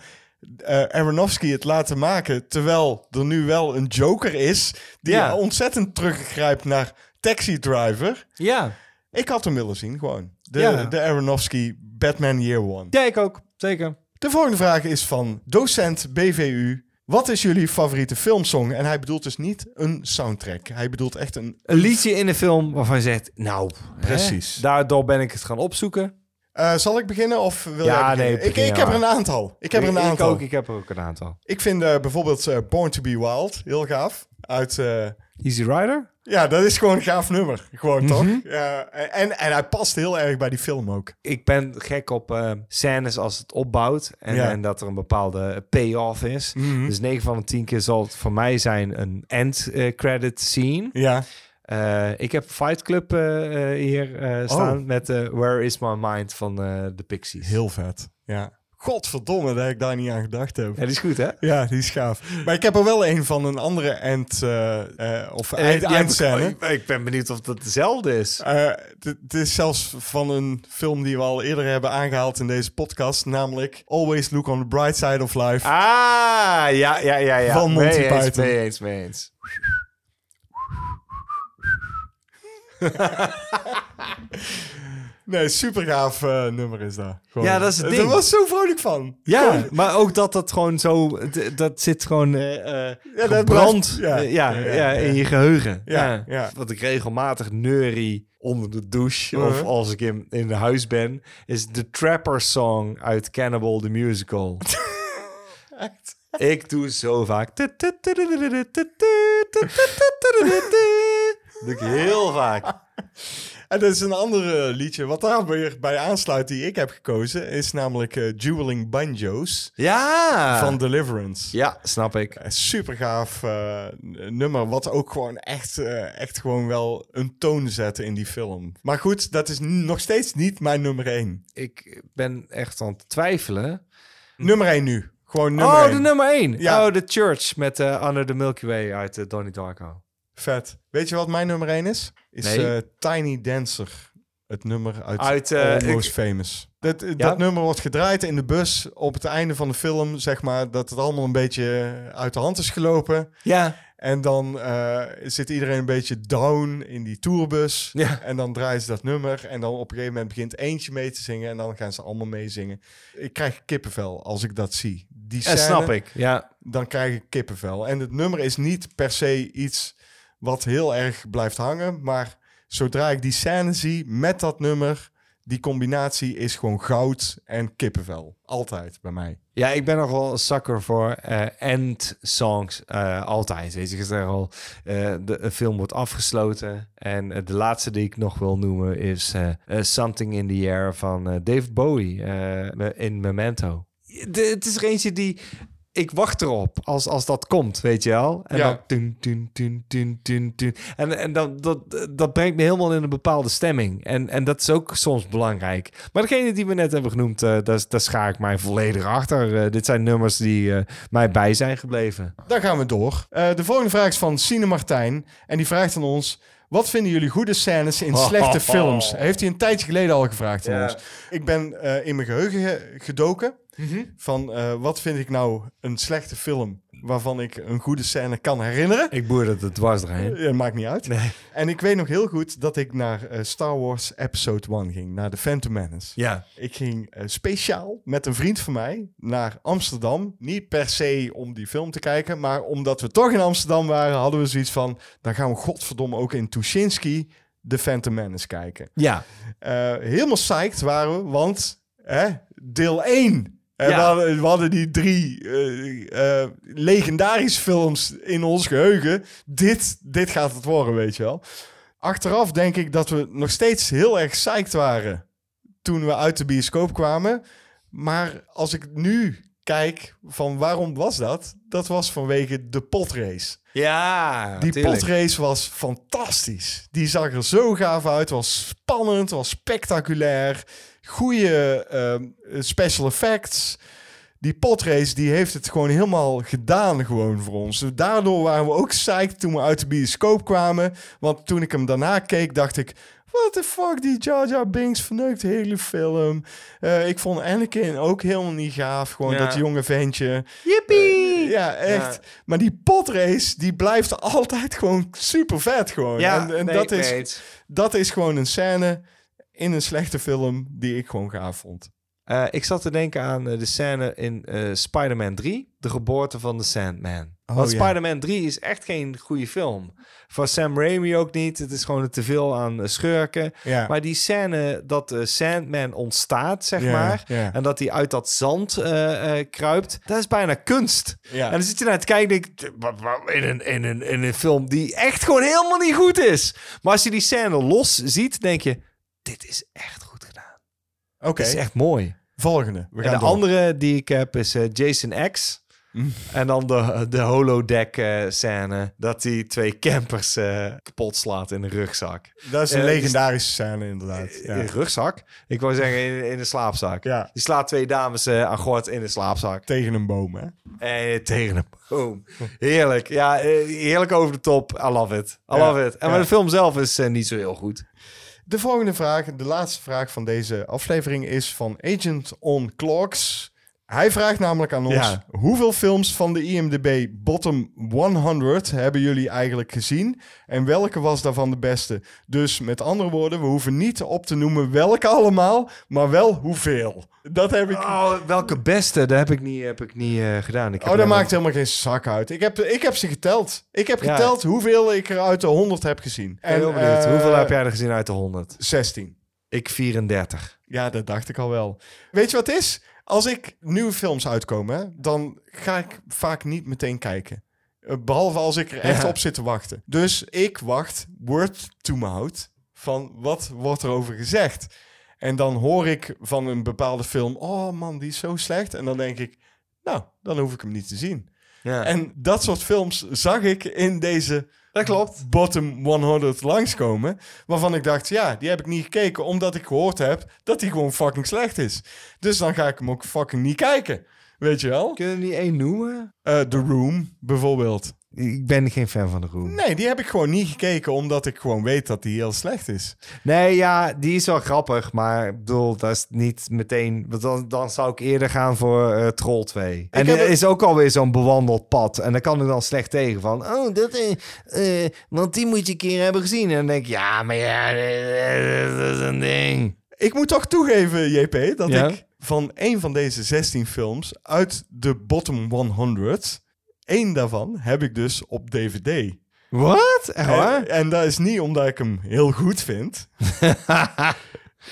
eh Aronofsky het laten maken, terwijl er nu wel een Joker is die Ja. ontzettend teruggrijpt naar Taxi Driver. Ja. Ik had hem willen zien, gewoon. De, Ja. de Aronofsky Batman Year One. Ja, ik ook. Zeker. De volgende vraag is van docent BVU. Wat is jullie favoriete filmsong? En hij bedoelt dus niet een soundtrack. Hij bedoelt echt een... Een liedje in een film waarvan je zegt, nou, Precies. Hè? Daardoor ben ik het gaan opzoeken. Eh, zal ik beginnen of wil Ja, jij beginnen? nee, ik, begin ik heb er een aantal. Ik heb er een ik aantal. ook, ik heb er ook een aantal. Ik vind eh, bijvoorbeeld eh, Born to be Wild heel gaaf. Uit... Easy Rider? ja, dat is gewoon een gaaf nummer. Gewoon, toch? Mhm. Ja, en, en hij past heel erg bij die film ook. Ik ben gek op eh, scènes als het opbouwt en, Ja. en dat er een bepaalde payoff is. Mhm. Dus 9 van de 10 keer zal het voor mij zijn een end eh, credit scene. Ja. Eh, ik heb Fight Club hier eh, staan met eh, Where Is My Mind van eh de Pixies. Heel vet. Ja. Godverdomme dat ik daar niet aan gedacht heb. Ja, die is goed, hè? Ja, die is gaaf. Maar ik heb er wel een van een andere end, eh, eh, of Eh, eind, ja, eindscène. ik, ik ben benieuwd of dat dezelfde is. Het is zelfs van een film die we al eerder hebben aangehaald in deze podcast, namelijk Always Look on the Bright Side of Life. Ah, ja, ja, ja, ja. Van Monty mee eens, Python. Mee eens, mee eens. Nee, super gaaf eh, nummer is dat. Gewoon. Ja, dat is het Daar was zo vrolijk van. Ja, Gewoon. maar ook dat dat gewoon zo... Dat zit gewoon eh eh Ja, dat gebrand eh, ja. ja, Ja, ja, ja, in ja. je geheugen. Ja, Ja, ja. Wat ik regelmatig neurie onder de douche... Uh-huh. of als ik in, in huis ben... is de Trapper Song uit Cannibal the Musical. Ik doe zo vaak... Doe ik heel vaak. En dat is een ander eh, liedje wat daar weer bij aansluit die ik heb gekozen. Is namelijk eh Dueling Banjos Ja! van Deliverance. Ja, snap ik. Een super gaaf eh, nummer, wat ook gewoon echt, eh, echt gewoon wel een toon zette in die film. Maar goed, dat is nog steeds niet mijn nummer 1. Ik ben echt aan het twijfelen. Nummer 1 nu. Gewoon nummer oh, 1. de nummer 1. Ja. Oh, The Church met uh, Under the Milky Way uit uh, Donnie Darko. Vet. Weet je wat mijn nummer 1 is? Is Nee. eh, Tiny Dancer. Het nummer uit, Uit, eh, Almost ik- Famous. Dat, Ja? dat nummer wordt gedraaid in de bus op het einde van de film, zeg maar, dat het allemaal een beetje uit de hand is gelopen. Ja. En dan eh, zit iedereen een beetje down in die tourbus. Ja. En dan draaien ze dat nummer. En dan op een gegeven moment begint eentje mee te zingen. En dan gaan ze allemaal meezingen. Ik krijg kippenvel als ik dat zie. Die scène, snap ik. Ja. Dan krijg ik kippenvel. En het nummer is niet per se iets wat heel erg blijft hangen. Maar zodra ik die scène zie met dat nummer... Die combinatie is gewoon goud en kippenvel. Altijd bij mij. Ja, ik ben nog wel een sucker voor eh end songs. eh, altijd. Weet je, ik zeg al, eh, de een film wordt afgesloten. En de laatste die ik nog wil noemen is Something in the Air van eh, David Bowie eh, in Memento. De, het is er eentje die... Ik wacht erop als, als dat komt, weet je wel. En Ja. dan... En, en dan, dat, dat brengt me helemaal in een bepaalde stemming. En, en dat is ook soms belangrijk. Maar degene die we net hebben genoemd, eh, daar, daar schaar ik mij volledig achter. Eh, dit zijn nummers die eh, mij bij zijn gebleven. Dan gaan we door. De volgende vraag is van Sine Martijn. En die vraagt aan ons... Wat vinden jullie goede scènes in slechte films? Heeft hij een tijdje geleden al gevraagd Ja. ons. Ik ben in mijn geheugen gedoken. Van eh, wat vind ik nou een slechte film waarvan ik een goede scène kan herinneren? Ik boer dat het dwars doorheen. Ja, maakt niet uit. Nee. En ik weet nog heel goed dat ik naar eh, Star Wars Episode 1 ging. Naar The Phantom Menace. Ja. Ik ging eh, speciaal met een vriend van mij naar Amsterdam. Niet per se om die film te kijken, maar omdat we toch in Amsterdam waren, hadden we zoiets van: dan gaan we godverdomme ook in Tuschinski The Phantom Menace kijken. Ja. Eh, helemaal psyched waren we, want hè, deel 1. En Ja. we, hadden, we hadden die drie eh, eh, legendarische films in ons geheugen. Dit, dit gaat het worden, weet je wel. Achteraf denk ik dat we nog steeds heel erg psyched waren toen we uit de bioscoop kwamen. Maar als ik nu kijk van waarom was dat? Dat was vanwege de potrace. Ja, Die tuurlijk. potrace was fantastisch. Die zag er zo gaaf uit. Was spannend, was spectaculair. Goede ehm, special effects. Die potrace die heeft het gewoon helemaal gedaan gewoon voor ons. Daardoor waren we ook psyched toen we uit de bioscoop kwamen. Want toen ik hem daarna keek, dacht ik... What the fuck, die Jar Jar Binks verneukt de hele film. Eh, ik vond Anakin ook helemaal niet gaaf. Gewoon Ja. dat jonge ventje. Yippie! Ja, echt. Ja. Maar die potrace, die blijft altijd gewoon super vet gewoon. Ja, en en nee, dat, is, dat is gewoon een scène in een slechte film die ik gewoon gaaf vond. Eh, ik zat te denken aan eh, de scène in eh, Spider-Man 3, de geboorte van de Sandman. Oh, Want ja. Spider-Man 3 is echt geen goede film. Voor Sam Raimi ook niet. Het is gewoon te veel aan schurken. Maar die scène dat de Sandman ontstaat, zeg maar. En dat hij uit dat zand kruipt. Dat is bijna kunst. En dan zit je naar te kijken denk in een, in, een, in een film die echt gewoon helemaal niet goed is. Maar als je die scène los ziet, denk je, dit is echt goed gedaan. Oké, is echt mooi. volgende. We En gaan de door. andere die ik heb is eh, Jason X. Mm. En dan de, de holodeck eh, scène. Dat hij twee campers eh, kapot slaat in de rugzak. Dat is een Eh, legendarische scène inderdaad. Ja. In de rugzak? Ik wou zeggen in, in de slaapzak. Ja. Die slaat twee dames eh, aan gort in de slaapzak. Tegen een boom, hè? En tegen een boom. Heerlijk. Ja, eh, heerlijk over de top. I love it. I Ja, love it. En maar de film zelf is eh, niet zo heel goed. De volgende vraag, de laatste vraag van deze aflevering is van Agent on Clocks. Hij vraagt namelijk aan ons: Ja. hoeveel films van de IMDb Bottom 100 hebben jullie eigenlijk gezien? En welke was daarvan de beste? Dus met andere woorden, we hoeven niet op te noemen welke allemaal, maar wel hoeveel. Dat heb ik. Oh, welke beste? Dat heb ik niet, heb ik niet eh, gedaan. Ik heb Oh, dat maakt helemaal geen zak uit. Ik heb, ik heb ze geteld. Ik heb Ja. geteld hoeveel ik er uit de 100 heb gezien. Ben heel benieuwd. eh, Hoeveel heb jij er gezien uit de 100? 16. Ik 34. Ja, dat dacht ik al wel. Weet je wat het is? Als ik nieuwe films uitkomen, dan ga ik vaak niet meteen kijken. Eh, Behalve als ik er echt Ja. op zit te wachten. Dus ik wacht word to mouth van wat wordt er over gezegd. En dan hoor ik van een bepaalde film, oh man, die is zo slecht. En dan denk ik, nou, dan hoef ik hem niet te zien. Ja. En dat soort films zag ik in deze dat klopt. bottom 100 langskomen. Waarvan ik dacht, ja, die heb ik niet gekeken. Omdat ik gehoord heb dat die gewoon fucking slecht is. Dus dan ga ik hem ook fucking niet kijken. Weet je wel? Kun je er niet één noemen? Eh, The Room, bijvoorbeeld. Ik ben geen fan van de Room. Nee, die heb ik gewoon niet gekeken. Omdat ik gewoon weet dat die heel slecht is. Nee, ja, die is wel grappig. Maar ik bedoel, dat is niet meteen... Want dan, dan zou ik eerder gaan voor eh, Troll 2. En er het- is ook alweer zo'n bewandeld pad. En daar kan ik dan slecht tegen van... Oh, dat... eh, eh, want die moet je een keer hebben gezien. En dan denk ik... Ja, maar ja, dat is een ding. Ik moet toch toegeven, JP, dat Ja? ik van een van deze 16 films uit de bottom 100... één daarvan heb ik dus op DVD. Wat? Echt waar? En, en dat is niet omdat ik hem heel goed vind.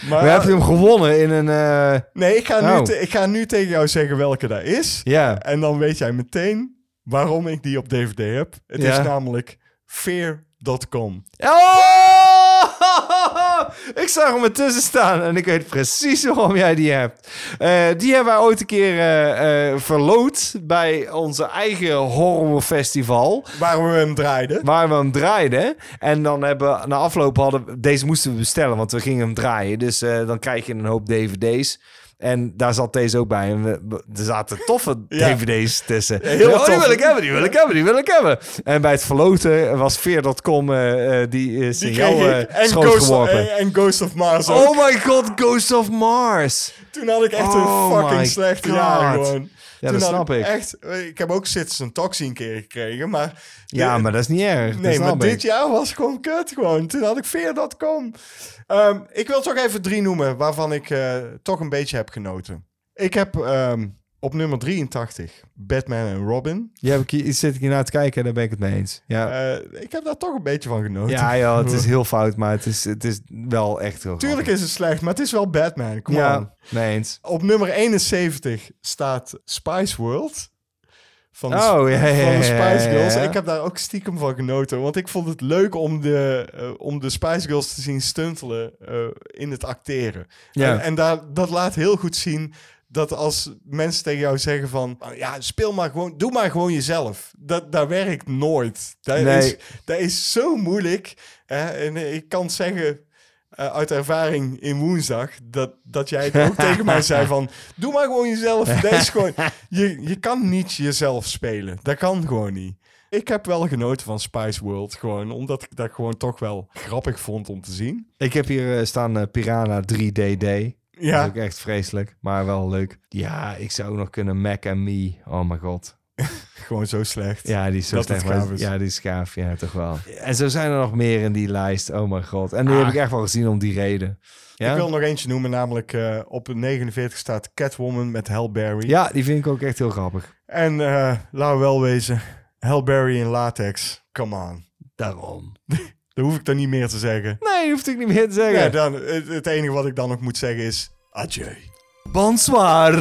Maar, We hebben hem gewonnen in een... eh, Nee, ik ga, nu Oh. te- ik ga nu tegen jou zeggen welke dat is. Ja. En dan weet jij meteen waarom ik die op DVD heb. Het Ja. is namelijk fear.com. Oh! Ik zag hem ertussen staan en ik weet precies waarom jij die hebt. Eh, die hebben wij ooit een keer eh, verloot bij onze eigen horrorfestival. Waar we hem draaiden. Waar we hem draaiden. En dan hebben we na afloop hadden deze moesten we bestellen, want we gingen hem draaien. Dus dan krijg je een hoop dvd's. En daar zat deze ook bij. En we, er zaten toffe Ja. dvd's tussen. Heel oh, die wil ik hebben, die wil ik hebben, die wil ik hebben. En bij het verloten was Veer.com eh eh, die ik. eh, En schoot Ghost, geworpen. en, en Ghost of Mars ook. Oh my god, Ghost of Mars. Toen had ik echt Oh een fucking my slechte God. jaar gewoon. Ja, Toen dat snap ik. Echt, ik heb ook Citizen Toxie een keer gekregen, maar... Ja, de- maar dat is niet erg. dat Nee, maar ik. dit jaar was gewoon kut gewoon. Toen had ik Fear.com. Ehm ik wil toch even drie noemen waarvan ik eh, toch een beetje heb genoten. Ik heb ehm, op nummer 83 Batman en Robin. Ja, heb ik zit ik hier naar te kijken, daar ben ik het mee eens. Ja, Eh, ik heb daar toch een beetje van genoten. ja joh, het is heel fout, maar het is, het is wel echt heel Tuurlijk grappig. is het slecht, maar het is wel Batman. Kom Ja, on. mee eens. Op nummer 71 staat Spice World. Van de, Oh, ja, ja, van de ja, Spice ja, Girls. ja. Ik heb daar ook stiekem van genoten. Want ik vond het leuk om de, eh, om de Spice Girls te zien stuntelen eh, in het acteren. Ja. En, en daar, dat laat heel goed zien dat als mensen tegen jou zeggen van... "Ah, Ja, speel maar gewoon, doe maar gewoon jezelf. Dat, dat werkt nooit. Dat, Nee. is, dat is zo moeilijk. Hè? En ik kan zeggen... eh, uit ervaring in woensdag, dat, dat jij het ook tegen mij zei van... Doe maar gewoon jezelf. Dat is gewoon, je, je kan niet jezelf spelen. Dat kan gewoon niet. Ik heb wel genoten van Spice World, gewoon omdat ik dat gewoon toch wel grappig vond om te zien. Ik heb hier eh, staan eh, Piranha 3DD. Dat Ja. is ook echt vreselijk, maar wel leuk. Ja, ik zou ook nog kunnen Mac and Me. Oh mijn god. Gewoon zo slecht. Ja, die is zo Dat slecht. maar- is. Ja, die is gaaf. Ja, toch wel. En zo zijn er nog meer in die lijst. Oh mijn god. En die Ah. heb ik echt wel gezien om die reden. Ja, Ik wil nog eentje noemen, namelijk eh, op 49 staat Catwoman met Halle Berry. ja die vind ik ook echt heel grappig. En eh laten we wel wezen, Halle Berry in latex, come on. Daarom. Dan hoef ik dan niet meer te zeggen. Nee, hoeft ik niet meer te zeggen. Ja, dan, het, het enige wat ik dan nog moet zeggen is adieu. Bonsoir.